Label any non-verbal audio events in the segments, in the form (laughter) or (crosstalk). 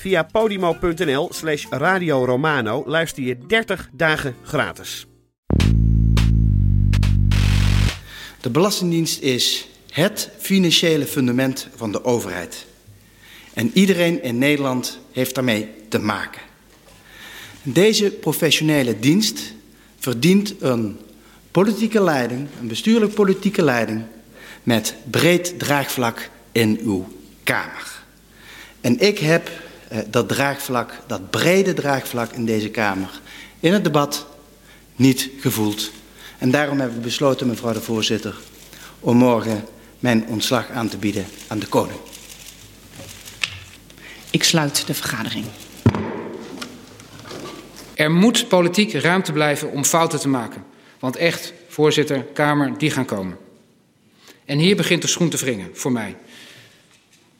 Via podimo.nl slash Radio Romano luister je 30 dagen gratis. De Belastingdienst is het financiële fundament van de overheid. En iedereen in Nederland heeft daarmee te maken. Deze professionele dienst verdient een politieke leiding, een bestuurlijk politieke leiding, met breed draagvlak in uw Kamer. En ik heb dat draagvlak, dat brede draagvlak in deze Kamer, in het debat niet gevoeld. En daarom hebben we besloten, mevrouw de voorzitter, om morgen mijn ontslag aan te bieden aan de koning. Ik sluit de vergadering. Er moet politiek ruimte blijven om fouten te maken. Want echt, voorzitter, Kamer, die gaan komen. En hier begint de schoen te wringen, voor mij.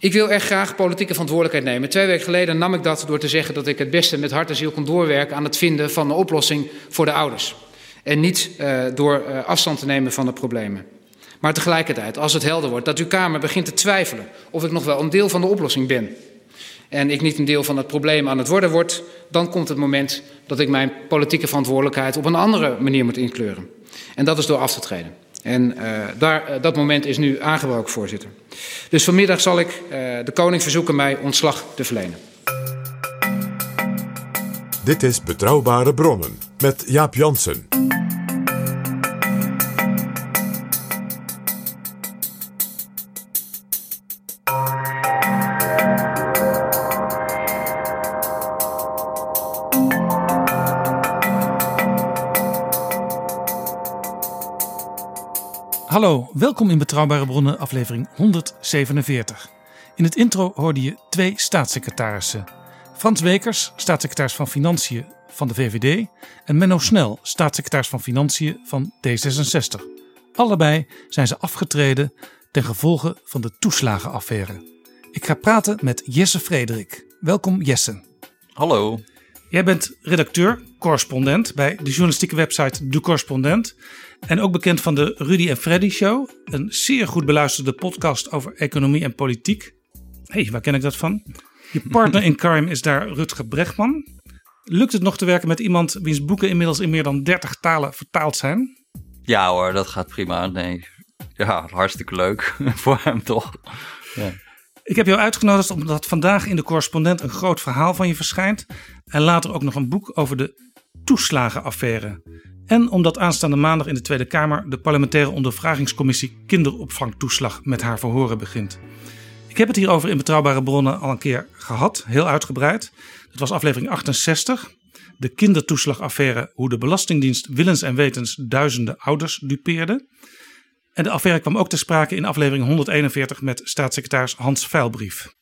Ik wil echt graag politieke verantwoordelijkheid nemen. Twee weken geleden nam ik dat door te zeggen dat ik het beste met hart en ziel kon doorwerken aan het vinden van een oplossing voor de ouders. En niet uh, door uh, afstand te nemen van de problemen. Maar tegelijkertijd, als het helder wordt dat uw Kamer begint te twijfelen of ik nog wel een deel van de oplossing ben. En ik niet een deel van het probleem aan het worden word, dan komt het moment dat ik mijn politieke verantwoordelijkheid op een andere manier moet inkleuren. En dat is door af te treden. En uh, daar, uh, dat moment is nu aangebroken, voorzitter. Dus vanmiddag zal ik uh, de koning verzoeken mij ontslag te verlenen. Dit is Betrouwbare Bronnen met Jaap Jansen. Hallo, welkom in Betrouwbare Bronnen, aflevering 147. In het intro hoorde je twee staatssecretarissen. Frans Wekers, staatssecretaris van Financiën van de VVD, en Menno Snel, staatssecretaris van Financiën van D66. Allebei zijn ze afgetreden ten gevolge van de toeslagenaffaire. Ik ga praten met Jesse Frederik. Welkom Jesse. Hallo. Jij bent redacteur, correspondent bij de journalistieke website De Correspondent. En ook bekend van de Rudy en Freddy Show. Een zeer goed beluisterde podcast over economie en politiek. Hé, hey, waar ken ik dat van? Je (laughs) partner in crime is daar Rutger Bregman. Lukt het nog te werken met iemand wiens boeken inmiddels in meer dan 30 talen vertaald zijn? Ja hoor, dat gaat prima. Nee, ja, hartstikke leuk (laughs) voor hem toch. Ja. Ik heb jou uitgenodigd omdat vandaag in de correspondent een groot verhaal van je verschijnt. En later ook nog een boek over de toeslagenaffaire. En omdat aanstaande maandag in de Tweede Kamer de parlementaire ondervragingscommissie kinderopvangtoeslag met haar verhoren begint. Ik heb het hierover in betrouwbare bronnen al een keer gehad, heel uitgebreid. Dat was aflevering 68. De kindertoeslagaffaire, hoe de Belastingdienst willens en wetens duizenden ouders dupeerde. En de affaire kwam ook ter sprake in aflevering 141 met staatssecretaris Hans Veilbrief.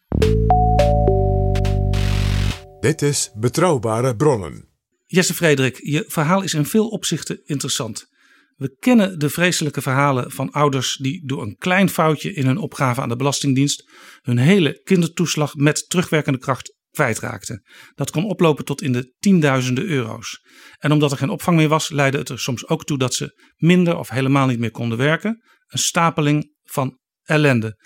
Dit is Betrouwbare Bronnen. Jesse Frederik, je verhaal is in veel opzichten interessant. We kennen de vreselijke verhalen van ouders die door een klein foutje in hun opgave aan de Belastingdienst hun hele kindertoeslag met terugwerkende kracht kwijtraakten. Dat kon oplopen tot in de tienduizenden euro's. En omdat er geen opvang meer was, leidde het er soms ook toe dat ze minder of helemaal niet meer konden werken. Een stapeling van ellende.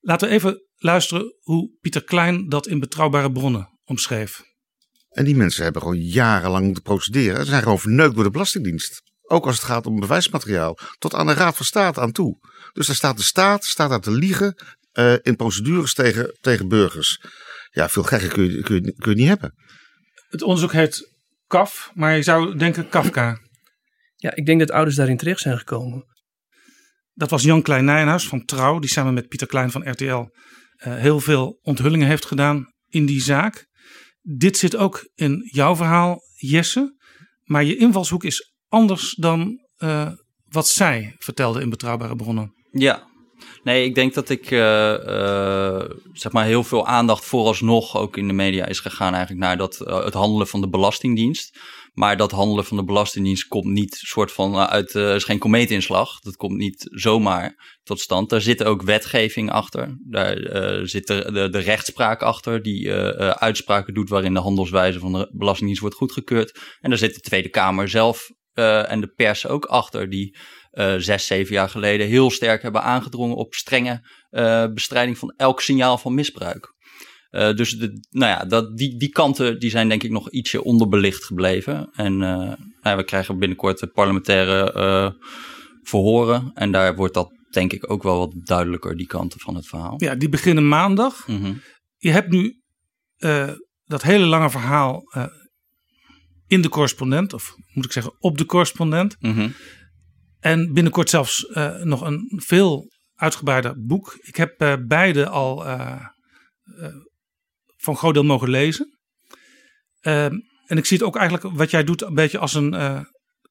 Laten we even luisteren hoe Pieter Klein dat in betrouwbare bronnen omschreef. En die mensen hebben gewoon jarenlang te procederen. Ze zijn gewoon verneukt door de Belastingdienst. Ook als het gaat om bewijsmateriaal. Tot aan de Raad van State aan toe. Dus daar staat de staat staat daar te liegen uh, in procedures tegen, tegen burgers. Ja, veel gekker kun je, kun, je, kun je niet hebben. Het onderzoek heet KAF, maar je zou denken Kafka. Ja, ik denk dat ouders daarin terecht zijn gekomen. Dat was Jan Klein Nijenhuis van Trouw, die samen met Pieter Klein van RTL uh, heel veel onthullingen heeft gedaan in die zaak. Dit zit ook in jouw verhaal, Jesse. Maar je invalshoek is anders dan uh, wat zij vertelde in betrouwbare bronnen. Ja, Nee, ik denk dat ik uh, uh, zeg maar heel veel aandacht vooralsnog ook in de media is gegaan eigenlijk naar dat, uh, het handelen van de Belastingdienst. Maar dat handelen van de Belastingdienst komt niet soort van uit, uh, is geen komeetinslag. Dat komt niet zomaar tot stand. Daar zit ook wetgeving achter. Daar zit de, de, de, rechtspraak achter, die uitspraken doet waarin de handelswijze van de Belastingdienst wordt goedgekeurd. En daar zit de Tweede Kamer zelf en de pers ook achter, die zes, zeven jaar geleden heel sterk hebben aangedrongen op strenge bestrijding van elk signaal van misbruik. Uh, dus de, nou ja, dat, die, die kanten die zijn denk ik nog ietsje onderbelicht gebleven. En nou, we krijgen binnenkort de parlementaire verhoren. En daar wordt dat denk ik ook wel wat duidelijker, die kanten van het verhaal. Ja, die beginnen maandag. Mm -hmm. Je hebt nu dat hele lange verhaal in de correspondent, of moet ik zeggen op de correspondent. Mm -hmm. En binnenkort zelfs nog een veel uitgebreider boek. Ik heb beide al van groot deel mogen lezen. Uh, en ik zie het ook eigenlijk wat jij doet een beetje als een uh,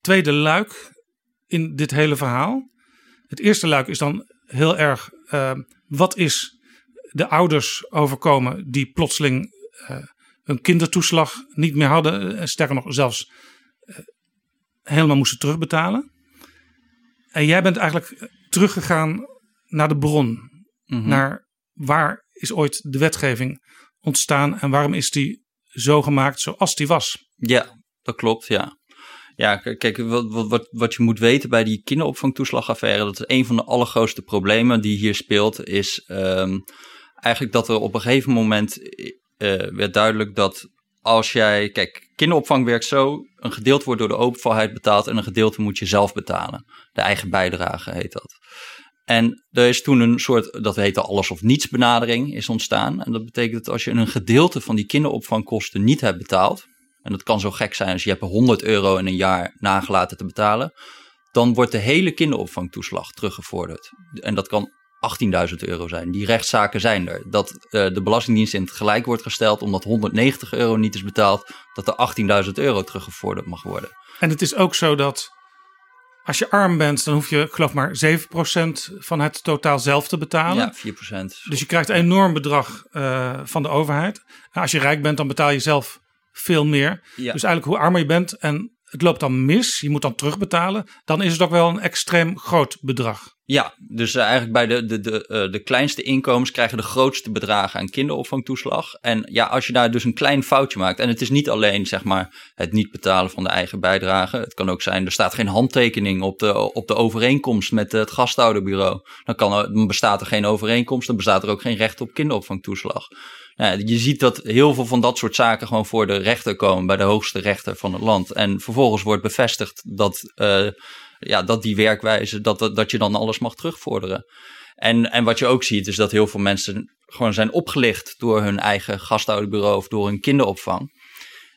tweede luik in dit hele verhaal. Het eerste luik is dan heel erg uh, wat is de ouders overkomen die plotseling hun kindertoeslag niet meer hadden. Sterker nog zelfs helemaal moesten terugbetalen. En jij bent eigenlijk teruggegaan naar de bron. Mhm. Mm -hmm. Naar waar is ooit de wetgeving ontstaan en waarom is die zo gemaakt zoals die was? Ja, dat klopt, ja. Ja, kijk, wat, wat, wat je moet weten bij die kinderopvangtoeslagaffaire, dat is een van de allergrootste problemen die hier speelt, is um, eigenlijk dat er op een gegeven moment uh, werd duidelijk dat als jij, kijk, kinderopvang werkt zo, een gedeelte wordt door de overheid betaald en een gedeelte moet je zelf betalen. De eigen bijdrage heet dat. En er is toen een soort, dat heette alles of niets benadering, is ontstaan. En dat betekent dat als je een gedeelte van die kinderopvangkosten niet hebt betaald, en dat kan zo gek zijn als je hebt 100 euro in een jaar nagelaten te betalen, dan wordt de hele kinderopvangtoeslag teruggevorderd. En dat kan 18.000 euro zijn. Die rechtszaken zijn er. Dat uh, de Belastingdienst in het gelijk wordt gesteld omdat 190 euro niet is betaald, dat er 18.000 euro teruggevorderd mag worden. En het is ook zo dat als je arm bent, dan hoef je geloof maar 7% van het totaal zelf te betalen. Ja, 4%. Dus je krijgt een enorm bedrag uh, van de overheid. En als je rijk bent, dan betaal je zelf veel meer. Ja. Dus eigenlijk hoe armer je bent en het loopt dan mis, je moet dan terugbetalen, dan is het ook wel een extreem groot bedrag. Ja, dus uh, eigenlijk bij de, de, de, uh, de kleinste inkomens krijgen de grootste bedragen aan kinderopvangtoeslag. En ja, als je daar dus een klein foutje maakt, en het is niet alleen zeg maar het niet betalen van de eigen bijdrage. Het kan ook zijn, er staat geen handtekening op de, op de overeenkomst met het gasthouderbureau. Dan, kan er, bestaat er geen overeenkomst, dan bestaat er ook geen recht op kinderopvangtoeslag. Je ziet dat heel veel van dat soort zaken gewoon voor de rechter komen, bij de hoogste rechter van het land. En vervolgens wordt bevestigd dat, uh, ja, dat die werkwijze, dat, dat, dat je dan alles mag terugvorderen. En, en wat je ook ziet, is dat heel veel mensen gewoon zijn opgelicht door hun eigen gasthouderbureau of door hun kinderopvang.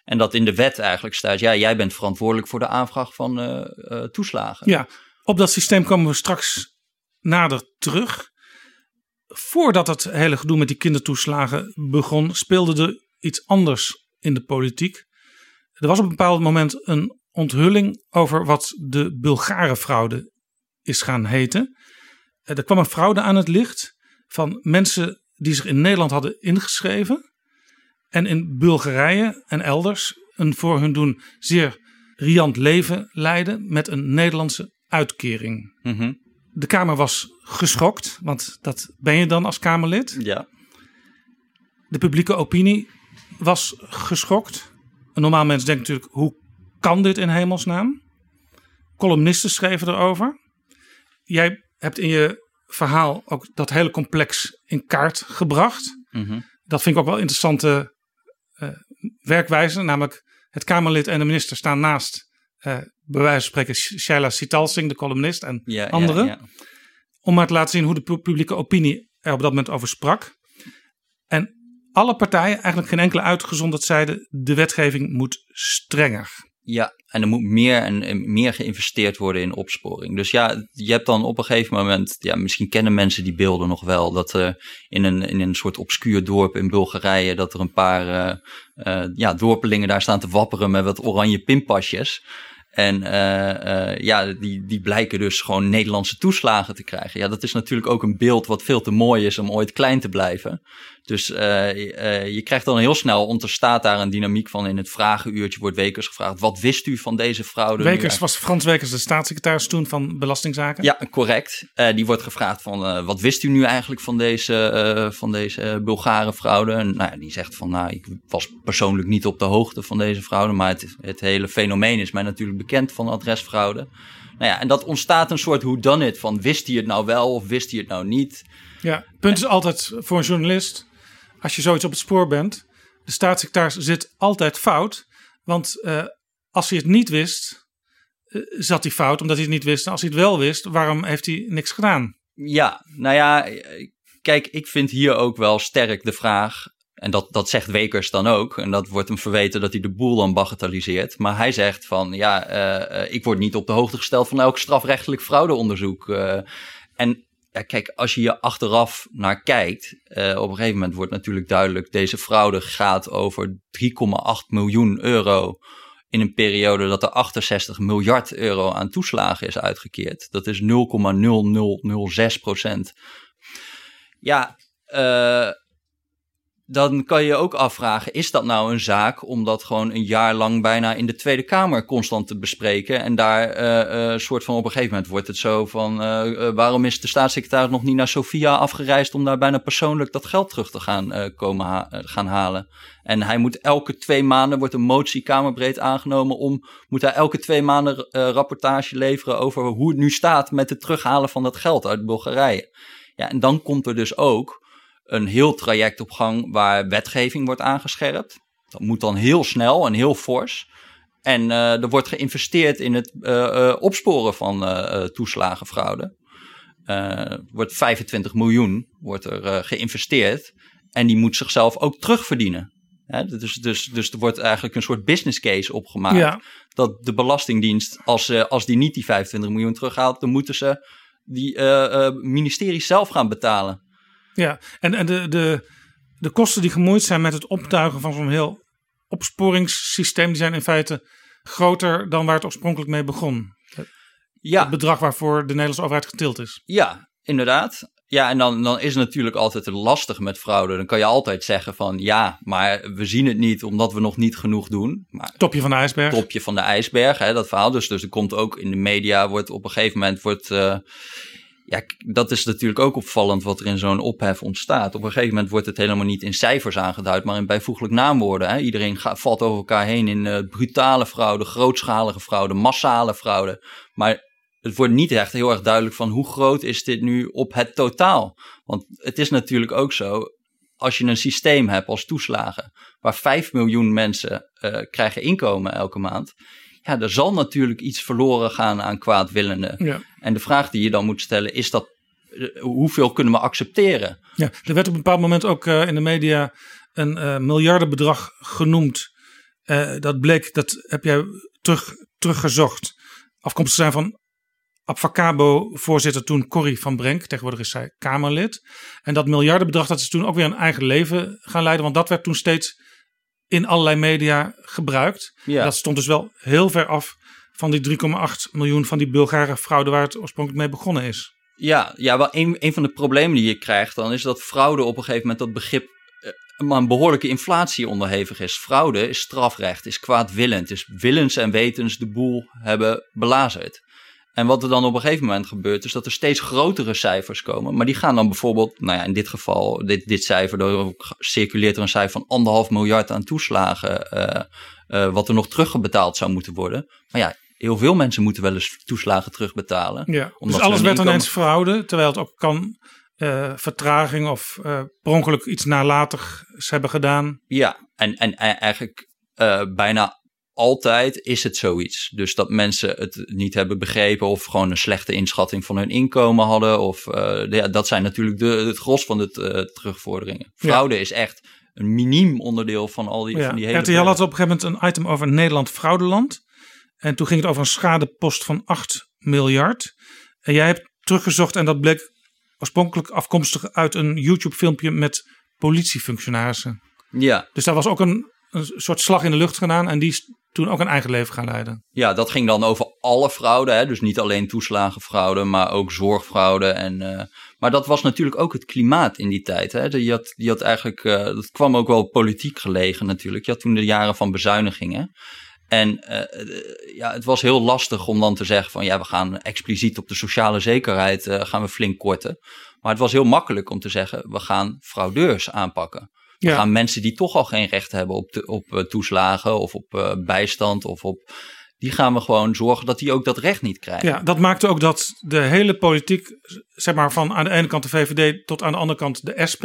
En dat in de wet eigenlijk staat, ja, jij bent verantwoordelijk voor de aanvraag van uh, uh, toeslagen. Ja, op dat systeem komen we straks nader terug voordat het hele gedoe met die kindertoeslagen begon, speelde er iets anders in de politiek. Er was op een bepaald moment een onthulling over wat de Bulgarenfraude is gaan heten. Er kwam een fraude aan het licht van mensen die zich in Nederland hadden ingeschreven en in Bulgarije en elders een voor hun doen zeer riant leven leiden met een Nederlandse uitkering. Mm -hmm. De Kamer was geschokt, want dat ben je dan als Kamerlid. Ja. De publieke opinie was geschokt. Een normaal mens denkt natuurlijk, hoe kan dit in hemelsnaam? Columnisten schreven erover. Jij hebt in je verhaal ook dat hele complex in kaart gebracht. Mm -hmm. Dat vind ik ook wel interessante uh, werkwijze. Namelijk het Kamerlid en de minister staan naast uh, bij wijze van spreken Shaila Sitalsing, de columnist en ja, anderen. Ja, ja. Om maar te laten zien hoe de publieke opinie er op dat moment over sprak. En alle partijen, eigenlijk geen enkele uitgezonderd, zeiden de wetgeving moet strenger. Ja, En er moet meer en, meer geïnvesteerd worden in opsporing. Dus ja, je hebt dan op een gegeven moment, ja, misschien kennen mensen die beelden nog wel, dat er in een, in een soort obscuur dorp in Bulgarije, dat er een paar uh, ja, dorpelingen daar staan te wapperen met wat oranje pinpasjes. En ja, die, die blijken dus gewoon Nederlandse toeslagen te krijgen. Ja, dat is natuurlijk ook een beeld wat veel te mooi is om ooit klein te blijven. Dus uh, je krijgt dan heel snel, ontstaat daar een dynamiek van in het vragenuurtje wordt Wekers gevraagd. Wat wist u van deze fraude? Wekers was Frans Wekers, de staatssecretaris toen van Belastingzaken? Ja, correct. die wordt gevraagd van wat wist u nu eigenlijk van deze, van deze Bulgare fraude? En nou, die zegt van nou, ik was persoonlijk niet op de hoogte van deze fraude, maar het, het hele fenomeen is mij natuurlijk bekend van adresfraude. Nou ja, en dat ontstaat een soort hoe dan it van wist hij het nou wel of wist hij het nou niet? Ja, punt is altijd voor een journalist, als je zoiets op het spoor bent, de staatssecretaris zit altijd fout. Want uh, als hij het niet wist, uh, zat hij fout omdat hij het niet wist. En als hij het wel wist, waarom heeft hij niks gedaan? Ja, nou ja, kijk, ik vind hier ook wel sterk de vraag. En dat, dat zegt Wekers dan ook. En dat wordt hem verweten dat hij de boel dan bagatelliseert. Maar hij zegt van ja, uh, ik word niet op de hoogte gesteld van elk strafrechtelijk fraudeonderzoek. En ja, kijk, als je hier achteraf naar kijkt, uh, op een gegeven moment wordt natuurlijk duidelijk, deze fraude gaat over 3,8 miljoen euro in een periode dat er 68 miljard euro aan toeslagen is uitgekeerd. Dat is 0,0006 procent. Ja, uh, dan kan je je ook afvragen: is dat nou een zaak om dat gewoon een jaar lang bijna in de Tweede Kamer constant te bespreken? En daar uh, uh, soort van op een gegeven moment wordt het zo van: uh, waarom is de staatssecretaris nog niet naar Sofia afgereisd om daar bijna persoonlijk dat geld terug te gaan, komen gaan halen? En hij moet elke twee maanden, wordt een motie kamerbreed aangenomen om, moet hij elke twee maanden rapportage leveren over hoe het nu staat met het terughalen van dat geld uit Bulgarije. Ja, en dan komt er dus ook een heel traject op gang waar wetgeving wordt aangescherpt. Dat moet dan heel snel en heel fors. En uh, er wordt geïnvesteerd in het uh, uh, opsporen van toeslagenfraude. Wordt 25 miljoen wordt er geïnvesteerd. En die moet zichzelf ook terugverdienen. Hè? Dus, dus, dus er wordt eigenlijk een soort business case opgemaakt. Ja. Dat de Belastingdienst, als, als die niet die 25 miljoen terughaalt, dan moeten ze die ministeries zelf gaan betalen. Ja, en, en de, de, de kosten die gemoeid zijn met het optuigen van zo'n heel opsporingssysteem, die zijn in feite groter dan waar het oorspronkelijk mee begon. Ja. Het bedrag waarvoor de Nederlandse overheid getild is. Ja, inderdaad. Ja, en dan, dan is het natuurlijk altijd lastig met fraude. Dan kan je altijd zeggen van ja, maar we zien het niet omdat we nog niet genoeg doen. Maar, topje van de ijsberg. Topje van de ijsberg, hè, dat verhaal. Dus, dus er komt ook in de media, wordt op een gegeven moment wordt, uh, ja, dat is natuurlijk ook opvallend wat er in zo'n ophef ontstaat. Op een gegeven moment wordt het helemaal niet in cijfers aangeduid, maar in bijvoeglijk naamwoorden. Hè. Iedereen valt over elkaar heen in uh, brutale fraude, grootschalige fraude, massale fraude. Maar het wordt niet echt heel erg duidelijk van hoe groot is dit nu op het totaal. Want het is natuurlijk ook zo, als je een systeem hebt als toeslagen, waar 5 miljoen mensen uh, krijgen inkomen elke maand ja, er zal natuurlijk iets verloren gaan aan kwaadwillenden. Ja. En de vraag die je dan moet stellen is dat, eh, hoeveel kunnen we accepteren? Ja, er werd op een bepaald moment ook uh, in de media een uh, miljardenbedrag genoemd. Uh, dat bleek, dat heb jij terug, teruggezocht, afkomstig zijn van Abfacabo-voorzitter toen Corrie van Brenk. Tegenwoordig is zij Kamerlid. En dat miljardenbedrag dat is toen ook weer een eigen leven gaan leiden. Want dat werd toen steeds in allerlei media gebruikt. Ja. Dat stond dus wel heel ver af van die 3,8 miljoen van die Bulgare fraude waar het oorspronkelijk mee begonnen is. Ja, ja wel een, een van de problemen die je krijgt dan is dat fraude op een gegeven moment dat begrip uh, een behoorlijke inflatie onderhevig is. Fraude is strafrecht, is kwaadwillend, is willens en wetens de boel hebben belazerd. En wat er dan op een gegeven moment gebeurt, is dat er steeds grotere cijfers komen. Maar die gaan dan bijvoorbeeld, nou ja, in dit geval, dit, dit cijfer, er circuleert er een cijfer van anderhalf miljard aan toeslagen, uh, uh, wat er nog terugbetaald zou moeten worden. Maar ja, heel veel mensen moeten wel eens toeslagen terugbetalen. Ja, dus alles werd dan eens fraude, terwijl het ook kan uh, vertraging of uh, per ongeluk iets nalatigs hebben gedaan. Ja, en, en eigenlijk uh, bijna altijd is het zoiets. Dus dat mensen het niet hebben begrepen of gewoon een slechte inschatting van hun inkomen hadden. Of ja, dat zijn natuurlijk de, het gros van de terugvorderingen. Fraude is echt een miniem onderdeel van al die, ja. van die hele... RTL had op een gegeven moment een item over Nederland fraudeland. En toen ging het over een schadepost van 8 miljard. En jij hebt teruggezocht en dat bleek oorspronkelijk afkomstig uit een YouTube-filmpje met politiefunctionarissen. Ja. Dus daar was ook een, een soort slag in de lucht gedaan en die is toen ook een eigen leven gaan leiden. Ja, dat ging dan over alle fraude. Hè? Dus niet alleen toeslagenfraude, maar ook zorgfraude. En, uh, maar dat was natuurlijk ook het klimaat in die tijd. Hè? Je had, je had eigenlijk, uh, dat kwam ook wel politiek gelegen natuurlijk. Je had toen de jaren van bezuinigingen. En uh, ja, het was heel lastig om dan te zeggen van ja, we gaan expliciet op de sociale zekerheid gaan we flink korten. Maar het was heel makkelijk om te zeggen, we gaan fraudeurs aanpakken. We ja. gaan mensen die toch al geen recht hebben op, op uh, toeslagen of op bijstand of op. Die gaan we gewoon zorgen dat die ook dat recht niet krijgen. Ja, dat maakte ook dat de hele politiek, zeg maar van aan de ene kant de VVD tot aan de andere kant de SP,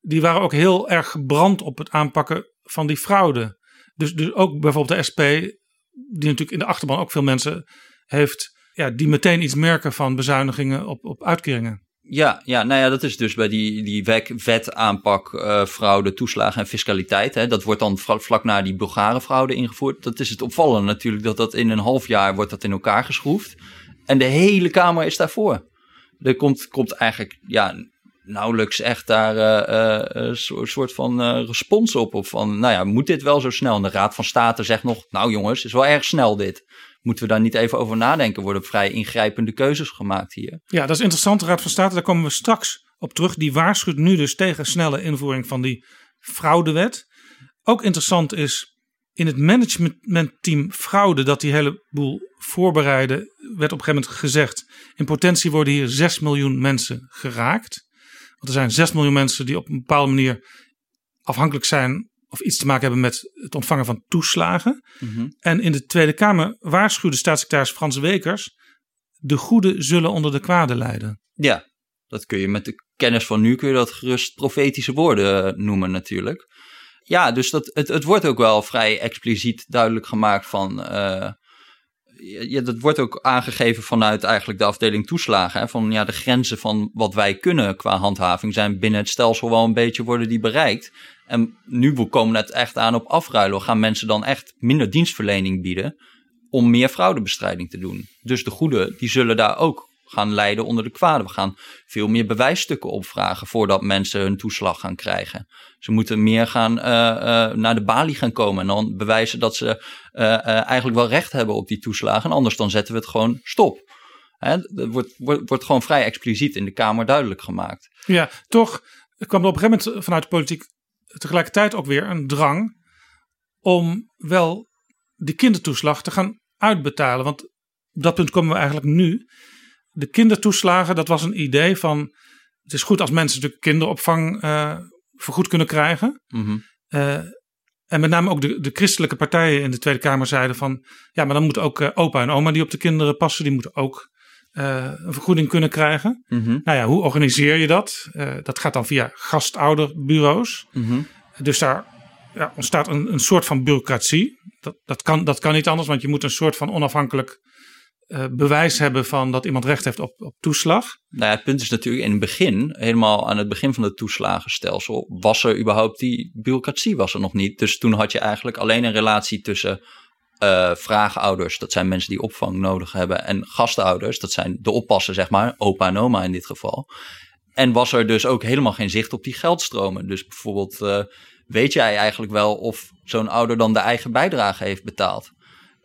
die waren ook heel erg gebrand op het aanpakken van die fraude. Dus, dus ook bijvoorbeeld de SP, die natuurlijk in de achterban ook veel mensen heeft, ja, die meteen iets merken van bezuinigingen op, op uitkeringen. Ja, ja, nou ja, dat is dus bij die, die wet aanpak uh, fraude, toeslagen en fiscaliteit. Hè. Dat wordt dan vlak na die Bulgare fraude ingevoerd. Dat is het opvallende natuurlijk, dat dat in een half jaar wordt dat in elkaar geschroefd. En de hele Kamer is daarvoor. Er komt, komt eigenlijk ja, nauwelijks echt daar uh, uh, een soort van respons op. Of van, nou ja, moet dit wel zo snel? En de Raad van State zegt nog, nou jongens, is wel erg snel dit moeten we daar niet even over nadenken? Worden vrij ingrijpende keuzes gemaakt hier? Ja, dat is interessant. De Raad van State, daar komen we straks op terug. Die waarschuwt nu dus tegen snelle invoering van die fraudewet. Ook interessant is in het managementteam fraude dat die hele boel voorbereiden, werd op een gegeven moment gezegd: in potentie worden hier 6 miljoen mensen geraakt. Want er zijn 6 miljoen mensen die op een bepaalde manier afhankelijk zijn of iets te maken hebben met het ontvangen van toeslagen. Mhm. En in de Tweede Kamer waarschuwde staatssecretaris Frans Wekers: de goede zullen onder de kwade lijden. Ja, dat kun je met de kennis van nu kun je dat gerust profetische woorden eh, noemen natuurlijk. Ja, dus dat, het, het wordt ook wel vrij expliciet duidelijk gemaakt van. Uh, ja, dat wordt ook aangegeven vanuit eigenlijk de afdeling toeslagen. Hè, van ja, de grenzen van wat wij kunnen qua handhaving zijn binnen het stelsel wel een beetje worden die bereikt. En nu komen het echt aan op afruilen. Gaan mensen dan echt minder dienstverlening bieden om meer fraudebestrijding te doen? Dus de goede, die zullen daar ook gaan leiden onder de kwade. We gaan veel meer bewijsstukken opvragen voordat mensen hun toeslag gaan krijgen. Ze moeten meer gaan uh, uh, naar de balie gaan komen en dan bewijzen dat ze uh, eigenlijk wel recht hebben op die toeslagen. En anders dan zetten we het gewoon stop. Hè, dat wordt, wordt, wordt gewoon vrij expliciet in de Kamer duidelijk gemaakt. Ja, toch kwam er op een gegeven moment vanuit de politiek tegelijkertijd ook weer een drang om wel die kindertoeslag te gaan uitbetalen. Want op dat punt komen we eigenlijk nu. De kindertoeslagen, dat was een idee van. Het is goed als mensen natuurlijk kinderopvang uh, vergoed kunnen krijgen. Mm -hmm. uh, en met name ook de, de christelijke partijen in de Tweede Kamer zeiden van. Ja, maar dan moeten ook uh, opa en oma die op de kinderen passen, die moeten ook een vergoeding kunnen krijgen. Mm -hmm. Nou ja, hoe organiseer je dat? dat gaat dan via gastouderbureaus. Mm -hmm. Dus daar ja, ontstaat een, een soort van bureaucratie. Dat, dat, kan, dat kan niet anders, want je moet een soort van onafhankelijk uh, bewijs hebben van dat iemand recht heeft op, op toeslag. Nou ja, het punt is natuurlijk in het begin, helemaal aan het begin van het toeslagenstelsel, was er überhaupt die bureaucratie was er nog niet. Dus toen had je eigenlijk alleen een relatie tussen uh, vraagouders, dat zijn mensen die opvang nodig hebben, en gastouders, dat zijn de oppassen, zeg maar, opa en oma in dit geval. En was er dus ook helemaal geen zicht op die geldstromen. Dus bijvoorbeeld, uh, weet jij eigenlijk wel of zo'n ouder dan de eigen bijdrage heeft betaald?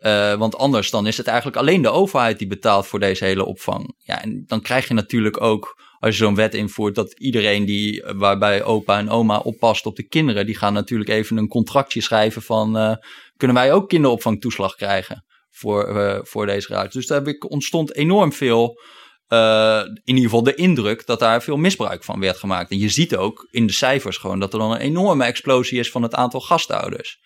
Uh, want anders dan is het eigenlijk alleen de overheid die betaalt voor deze hele opvang. Ja, en dan krijg je natuurlijk ook, als je zo'n wet invoert, dat iedereen die, waarbij opa en oma oppast op de kinderen, die gaan natuurlijk even een contractje schrijven van, uh, kunnen wij ook kinderopvangtoeslag krijgen voor, voor deze raad? Dus daar ontstond enorm veel in ieder geval de indruk dat daar veel misbruik van werd gemaakt. En je ziet ook in de cijfers gewoon dat er dan een enorme explosie is van het aantal gastouders.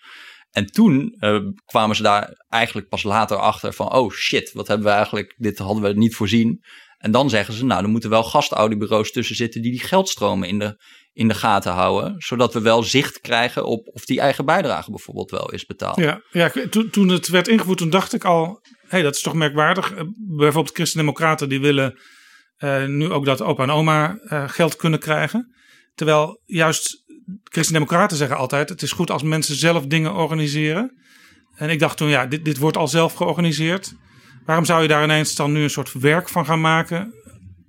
En toen uh, kwamen ze daar eigenlijk pas later achter van, oh shit, wat hebben we eigenlijk, dit hadden we niet voorzien. En dan zeggen ze, nou, er moeten wel gastouderbureaus tussen zitten die die geldstromen in de, in de gaten houden. Zodat we wel zicht krijgen op of die eigen bijdrage bijvoorbeeld wel is betaald. Ja, ja toen, toen het werd ingevoerd, toen dacht ik al, hey, dat is toch merkwaardig. Bijvoorbeeld Christen-Democraten die willen uh, nu ook dat opa en oma geld kunnen krijgen. Terwijl juist Christen-Democraten zeggen altijd: het is goed als mensen zelf dingen organiseren. En ik dacht toen, ja, dit, dit wordt al zelf georganiseerd. Waarom zou je daar ineens dan nu een soort werk van gaan maken?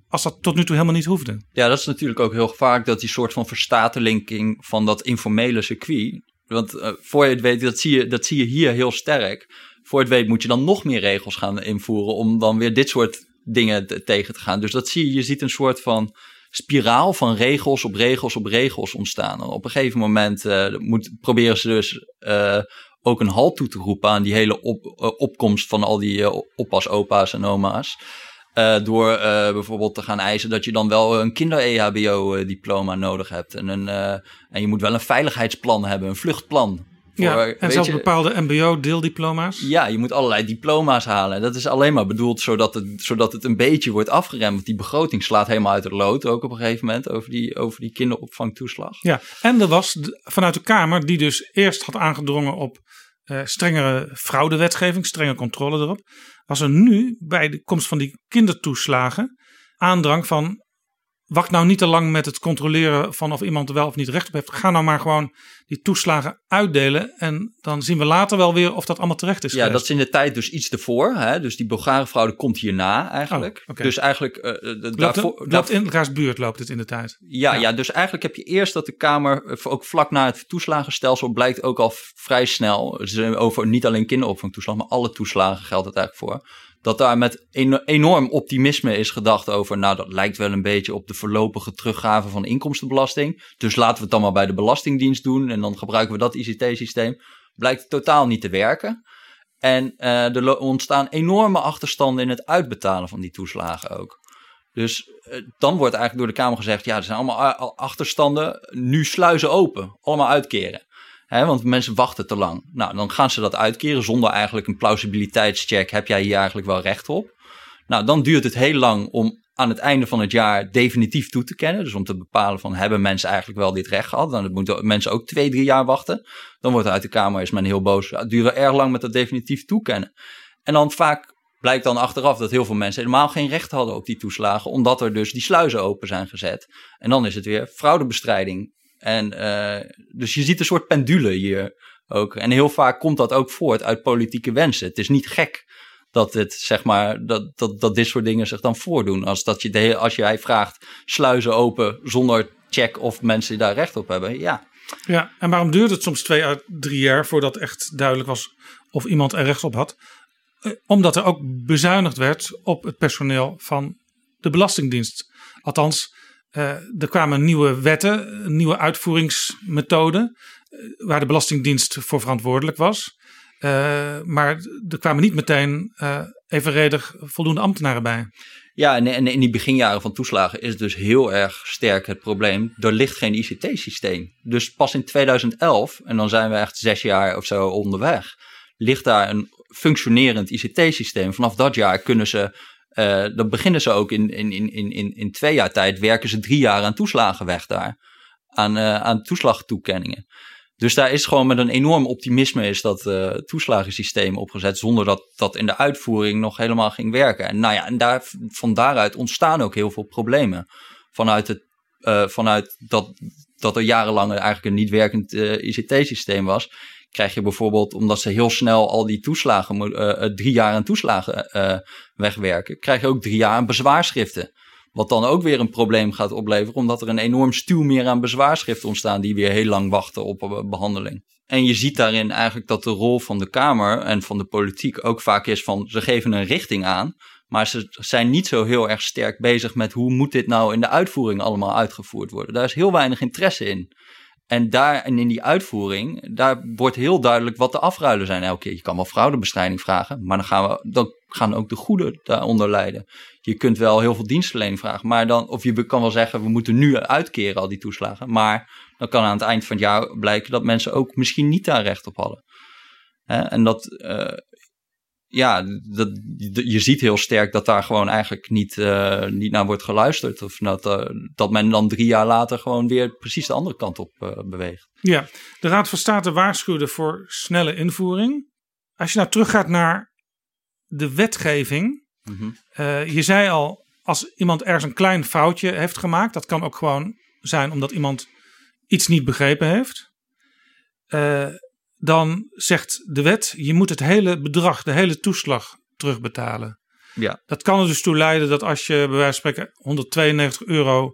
Als dat tot nu toe helemaal niet hoefde. Ja, dat is natuurlijk ook heel vaak dat die soort van verstatelinking van dat informele circuit. Want uh, voor je het weet, dat zie, je, dat zie je hier heel sterk. Voor je het weet moet je dan nog meer regels gaan invoeren om dan weer dit soort dingen te, tegen te gaan. Dus dat zie je, je ziet een soort van spiraal van regels op regels op regels ontstaan. Op een gegeven moment moet, proberen ze dus uh, ook een halt toe te roepen aan die hele op, opkomst van al die oppas, opa's en oma's. Door bijvoorbeeld te gaan eisen dat je dan wel een kinder-EHBO-diploma nodig hebt. En, een, en je moet wel een veiligheidsplan hebben, een vluchtplan. Voor, ja, en zelfs je, bepaalde MBO-deeldiploma's. Ja, je moet allerlei diploma's halen. Dat is alleen maar bedoeld zodat het, zodat het een beetje wordt afgeremd. Want die begroting slaat helemaal uit het lood ook op een gegeven moment over die, over die kinderopvangtoeslag. Ja, en er was vanuit de Kamer die dus eerst had aangedrongen op strengere fraudewetgeving, strenge controle erop was er nu bij de komst van die kindertoeslagen aandrang van wacht nou niet te lang met het controleren van of iemand er wel of niet recht op heeft. Ga nou maar gewoon die toeslagen uitdelen. En dan zien we later wel weer of dat allemaal terecht is. Ja, geweest. dat is in de tijd dus iets ervoor. Hè? Dus die Bulgare fraude komt hierna eigenlijk. Oh, okay. Dus eigenlijk. Uh, loopt, daarvoor, loopt in elkaars buurt loopt het in de tijd. Ja, ja, ja. dus eigenlijk heb je eerst dat de Kamer, ook vlak na het toeslagenstelsel, blijkt ook al vrij snel. Over niet alleen kinderopvangtoeslag, maar alle toeslagen geldt het eigenlijk voor dat daar met enorm optimisme is gedacht over, nou dat lijkt wel een beetje op de voorlopige teruggave van inkomstenbelasting. Dus laten we het dan maar bij de Belastingdienst doen en dan gebruiken we dat ICT-systeem. Blijkt totaal niet te werken. En uh, er ontstaan enorme achterstanden in het uitbetalen van die toeslagen ook. Dus uh, dan wordt eigenlijk door de Kamer gezegd, ja er zijn allemaal achterstanden, nu sluizen open, allemaal uitkeren. Want mensen wachten te lang. Nou, dan gaan ze dat uitkeren zonder eigenlijk een plausibiliteitscheck. Heb jij hier eigenlijk wel recht op? Nou, dan duurt het heel lang om aan het einde van het jaar definitief toe te kennen. Dus om te bepalen van hebben mensen eigenlijk wel dit recht gehad. Dan moeten mensen ook twee, drie jaar wachten. Dan wordt uit de Kamer is men heel boos. Het duurt erg lang met dat definitief toekennen. En dan vaak blijkt dan achteraf dat heel veel mensen helemaal geen recht hadden op die toeslagen. Omdat er dus die sluizen open zijn gezet. En dan is het weer fraudebestrijding en uh, dus je ziet een soort pendule hier ook. En heel vaak komt dat ook voort uit politieke wensen. Het is niet gek dat, het, zeg maar, dat, dat, dat dit soort dingen zich dan voordoen. Als, dat je de, als jij vraagt sluizen open zonder check of mensen daar recht op hebben. Ja. Ja, en waarom duurt het soms twee à drie jaar voordat echt duidelijk was of iemand er recht op had? Omdat er ook bezuinigd werd op het personeel van de Belastingdienst. Althans, er kwamen nieuwe wetten, nieuwe uitvoeringsmethoden, uh, waar de Belastingdienst voor verantwoordelijk was. Uh, maar er kwamen niet meteen evenredig voldoende ambtenaren bij. Ja, en in die beginjaren van toeslagen is dus heel erg sterk het probleem. Er ligt geen ICT-systeem. Dus pas in 2011, en dan zijn we echt zes jaar of zo onderweg, ligt daar een functionerend ICT-systeem. Vanaf dat jaar kunnen ze uh, dan beginnen ze ook in, in, in, in, in twee jaar tijd, werken ze drie jaar aan toeslagen weg daar. Aan, uh, aan toeslagtoekenningen. Dus daar is gewoon met een enorm optimisme is dat uh, toeslagensysteem opgezet, zonder dat dat in de uitvoering nog helemaal ging werken. En nou ja, en daar, van daaruit ontstaan ook heel veel problemen. Vanuit, het, vanuit dat, dat er jarenlang eigenlijk een niet werkend ICT-systeem was, krijg je bijvoorbeeld, omdat ze heel snel al die toeslagen, uh, drie jaar aan toeslagen uh, wegwerken, krijg je ook drie jaar aan bezwaarschriften. Wat dan ook weer een probleem gaat opleveren, omdat er een enorm stuw meer aan bezwaarschriften ontstaan die weer heel lang wachten op behandeling. En je ziet daarin eigenlijk dat de rol van de Kamer en van de politiek ook vaak is van ze geven een richting aan, maar ze zijn niet zo heel erg sterk bezig met hoe moet dit nou in de uitvoering allemaal uitgevoerd worden. Daar is heel weinig interesse in. En daar en in die uitvoering, daar wordt heel duidelijk wat de afruilen zijn elke keer. Je kan wel fraudebestrijding vragen, maar dan gaan, we, dan gaan ook de goede daaronder lijden. Je kunt wel heel veel dienstverlening vragen, maar dan, of je kan wel zeggen, we moeten nu uitkeren al die toeslagen. Maar dan kan aan het eind van het jaar blijken dat mensen ook misschien niet daar recht op hadden. en dat, uh, ja, dat, je ziet heel sterk dat daar gewoon eigenlijk niet, uh, niet naar wordt geluisterd. Of dat, uh, dat men dan drie jaar later gewoon weer precies de andere kant op uh, beweegt. Ja, de Raad van State waarschuwde voor snelle invoering. Als je nou teruggaat naar de wetgeving. Mm -hmm. je zei al, als iemand ergens een klein foutje heeft gemaakt, dat kan ook gewoon zijn omdat iemand iets niet begrepen heeft dan zegt de wet: je moet het hele bedrag, de hele toeslag terugbetalen. Ja. Dat kan er dus toe leiden dat als je bij wijze van spreken 192 euro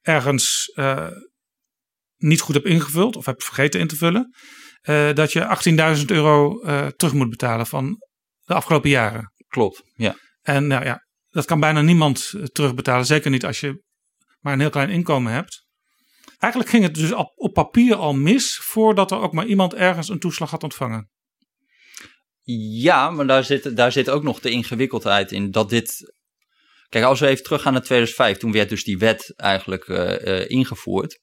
ergens uh, niet goed hebt ingevuld of hebt vergeten in te vullen, uh, dat je 18.000 euro uh, terug moet betalen van de afgelopen jaren. Klopt, ja. En nou ja, dat kan bijna niemand terugbetalen. Zeker niet als je maar een heel klein inkomen hebt. Eigenlijk ging het dus op, papier al mis voordat er ook maar iemand ergens een toeslag had ontvangen. Ja, maar daar zit, daar zit ook nog de ingewikkeldheid in dat dit. Kijk, als we even teruggaan naar 2005, toen werd dus die wet eigenlijk uh, uh, ingevoerd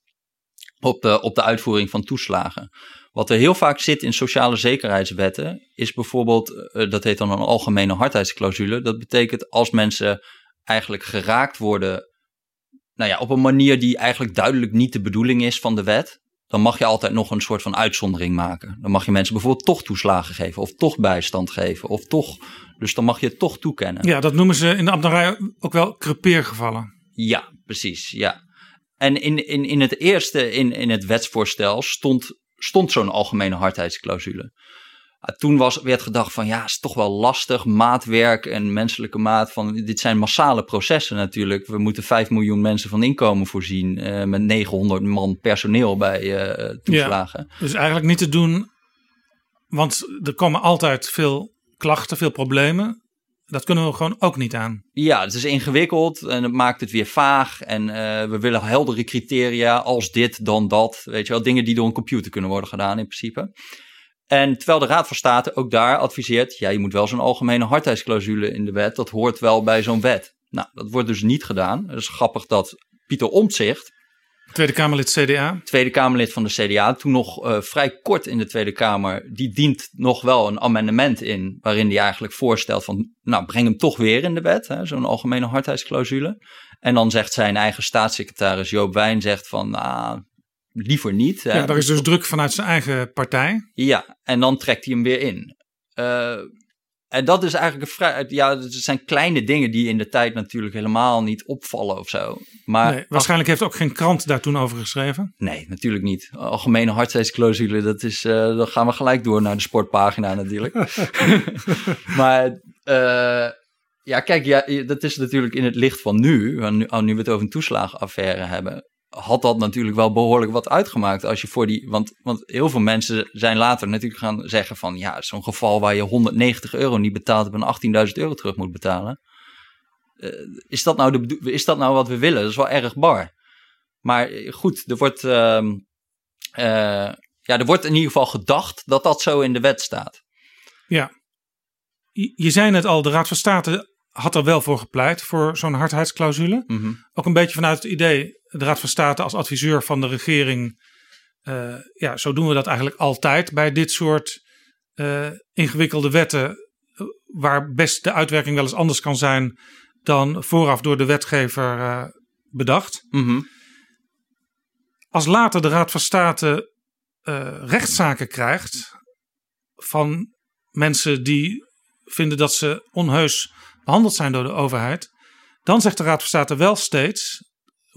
op de, op de uitvoering van toeslagen. Wat er heel vaak zit in sociale zekerheidswetten, is bijvoorbeeld, dat heet dan een algemene hardheidsclausule. Dat betekent als mensen eigenlijk geraakt worden, nou ja, op een manier die eigenlijk duidelijk niet de bedoeling is van de wet, dan mag je altijd nog een soort van uitzondering maken. Dan mag je mensen bijvoorbeeld toch toeslagen geven, of toch bijstand geven, of toch. Dus dan mag je het toch toekennen. Ja, dat noemen ze in de ambtenarij ook wel crepeergevallen. Ja, precies. Ja. En in, in, in het eerste, in, in het wetsvoorstel, stond, stond zo'n algemene hardheidsclausule. Toen was, werd gedacht van ja, is toch wel lastig, maatwerk en menselijke maat. Van, dit zijn massale processen natuurlijk. We moeten 5 miljoen mensen van inkomen voorzien uh, met 900 man personeel bij uh, toeslagen. Ja, dus eigenlijk niet te doen, want er komen altijd veel klachten, veel problemen. Dat kunnen we gewoon ook niet aan. Ja, het is ingewikkeld en het maakt het weer vaag. En uh, we willen heldere criteria als dit, dan dat. Weet je wel, dingen die door een computer kunnen worden gedaan in principe. En terwijl de Raad van State ook daar adviseert, ja, je moet wel zo'n algemene hardheidsclausule in de wet, dat hoort wel bij zo'n wet. Nou, dat wordt dus niet gedaan. Het is grappig dat Pieter Omtzigt, Tweede Kamerlid CDA. Tweede Kamerlid van de CDA, toen nog uh, vrij kort in de Tweede Kamer, die dient nog wel een amendement in, waarin hij eigenlijk voorstelt van, nou, breng hem toch weer in de wet, zo'n algemene hardheidsclausule. En dan zegt zijn eigen staatssecretaris Joop Wijn, zegt van, nou, liever niet. Ja, daar is dus druk vanuit zijn eigen partij. Ja, en dan trekt hij hem weer in. Uh, en dat is eigenlijk een vrij. Ja, het zijn kleine dingen die in de tijd natuurlijk helemaal niet opvallen of zo. Maar nee, waarschijnlijk heeft ook geen krant daar toen over geschreven. Nee, natuurlijk niet. Algemene hardheidsclausule, dat is. Uh, dan gaan we gelijk door naar de sportpagina natuurlijk. (laughs) (laughs) maar. Uh, ja, kijk, ja, dat is natuurlijk in het licht van nu, nu, nu we het over een toeslagenaffaire hebben had dat natuurlijk wel behoorlijk wat uitgemaakt. Als je voor die, want, want heel veel mensen zijn later natuurlijk gaan zeggen van ja, zo'n geval waar je 190 euro niet betaalt en 18.000 euro terug moet betalen. Uh, is, dat nou de, is dat nou wat we willen? Dat is wel erg bar. Maar goed, er wordt, uh, uh, ja, er wordt in ieder geval gedacht dat dat zo in de wet staat. Ja. Je, zei net al, de Raad van State had er wel voor gepleit, voor zo'n hardheidsclausule. Mm -hmm. Ook een beetje vanuit het idee, de Raad van State als adviseur van de regering. Uh, ja, zo doen we dat eigenlijk altijd bij dit soort uh, ingewikkelde wetten. Waar best de uitwerking wel eens anders kan zijn dan vooraf door de wetgever uh, bedacht. Mm -hmm. Als later de Raad van State rechtszaken krijgt van mensen die vinden dat ze onheus behandeld zijn door de overheid, dan zegt de Raad van State wel steeds,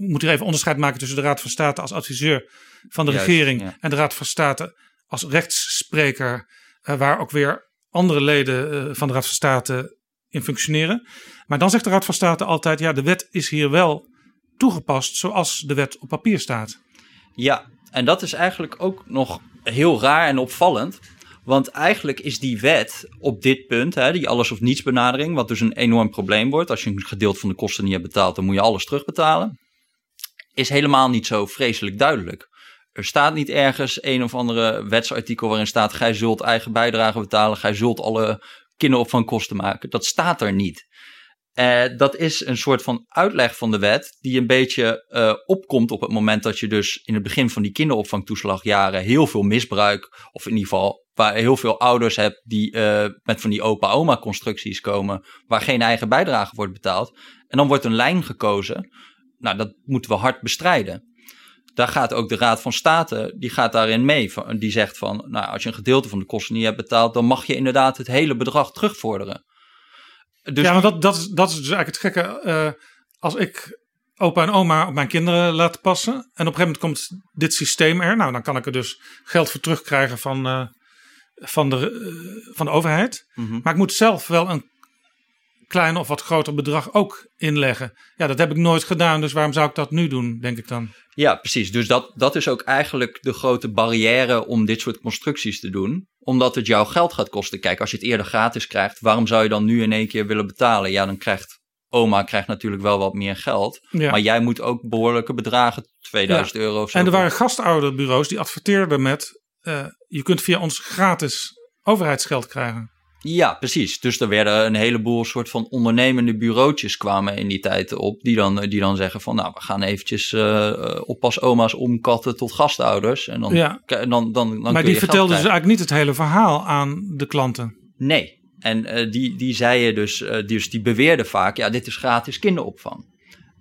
moet hier even onderscheid maken tussen de Raad van State als adviseur van de Juist, regering ja. en de Raad van State als rechtsspreker, uh, waar ook weer andere leden uh, van de Raad van State in functioneren. Maar dan zegt de Raad van State altijd, ja, de wet is hier wel toegepast zoals de wet op papier staat. Ja, en dat is eigenlijk ook nog heel raar en opvallend. Want eigenlijk is die wet op dit punt, hè, die alles of niets benadering, wat dus een enorm probleem wordt. Als je een gedeelte van de kosten niet hebt betaald, dan moet je alles terugbetalen. Is helemaal niet zo vreselijk duidelijk. Er staat niet ergens een of andere wetsartikel waarin staat: gij zult eigen bijdrage betalen, gij zult alle kinderopvangkosten maken. Dat staat er niet. Uh, dat is een soort van uitleg van de wet die een beetje uh, opkomt op het moment dat je dus in het begin van die kinderopvangtoeslagjaren heel veel misbruik, of in ieder geval waar heel veel ouders hebt die uh, met van die opa-oma constructies komen, waar geen eigen bijdrage wordt betaald. En dan wordt een lijn gekozen. Nou, dat moeten we hard bestrijden. Daar gaat ook de Raad van State, die gaat daarin mee. Die zegt van, nou, als je een gedeelte van de kosten niet hebt betaald, dan mag je inderdaad het hele bedrag terugvorderen. Dus ja, maar dat, dat, is, dat is dus eigenlijk het gekke. Uh, als ik opa en oma op mijn kinderen laat passen. En op een gegeven moment komt dit systeem er. Nou, dan kan ik er dus geld voor terugkrijgen van, uh, van de, uh, van de overheid. Mhm. Maar ik moet zelf wel een klein of wat groter bedrag ook inleggen. Ja, dat heb ik nooit gedaan, dus waarom zou ik dat nu doen, denk ik dan. Ja, precies. Dus dat, dat is ook eigenlijk de grote barrière om dit soort constructies te doen. Omdat het jouw geld gaat kosten. Kijk, als je het eerder gratis krijgt, waarom zou je dan nu in één keer willen betalen? Ja, dan krijgt oma krijgt natuurlijk wel wat meer geld. Ja. Maar jij moet ook behoorlijke bedragen, 2000 Ja. euro of zo. En er waren gastouderbureaus die adverteerden met... eh, je kunt via ons gratis overheidsgeld krijgen. Ja, precies. Dus er werden een heleboel soort van ondernemende bureautjes kwamen in die tijd op. Die dan, die dan zeggen van nou, we gaan eventjes eh oppas oma's omkatten tot gastouders. En dan, Ja. en dan, dan, dan maar die vertelden dus eigenlijk niet het hele verhaal aan de klanten. Nee. En eh, die, die zeiden dus, eh, dus, die beweerden vaak, ja, dit is gratis kinderopvang.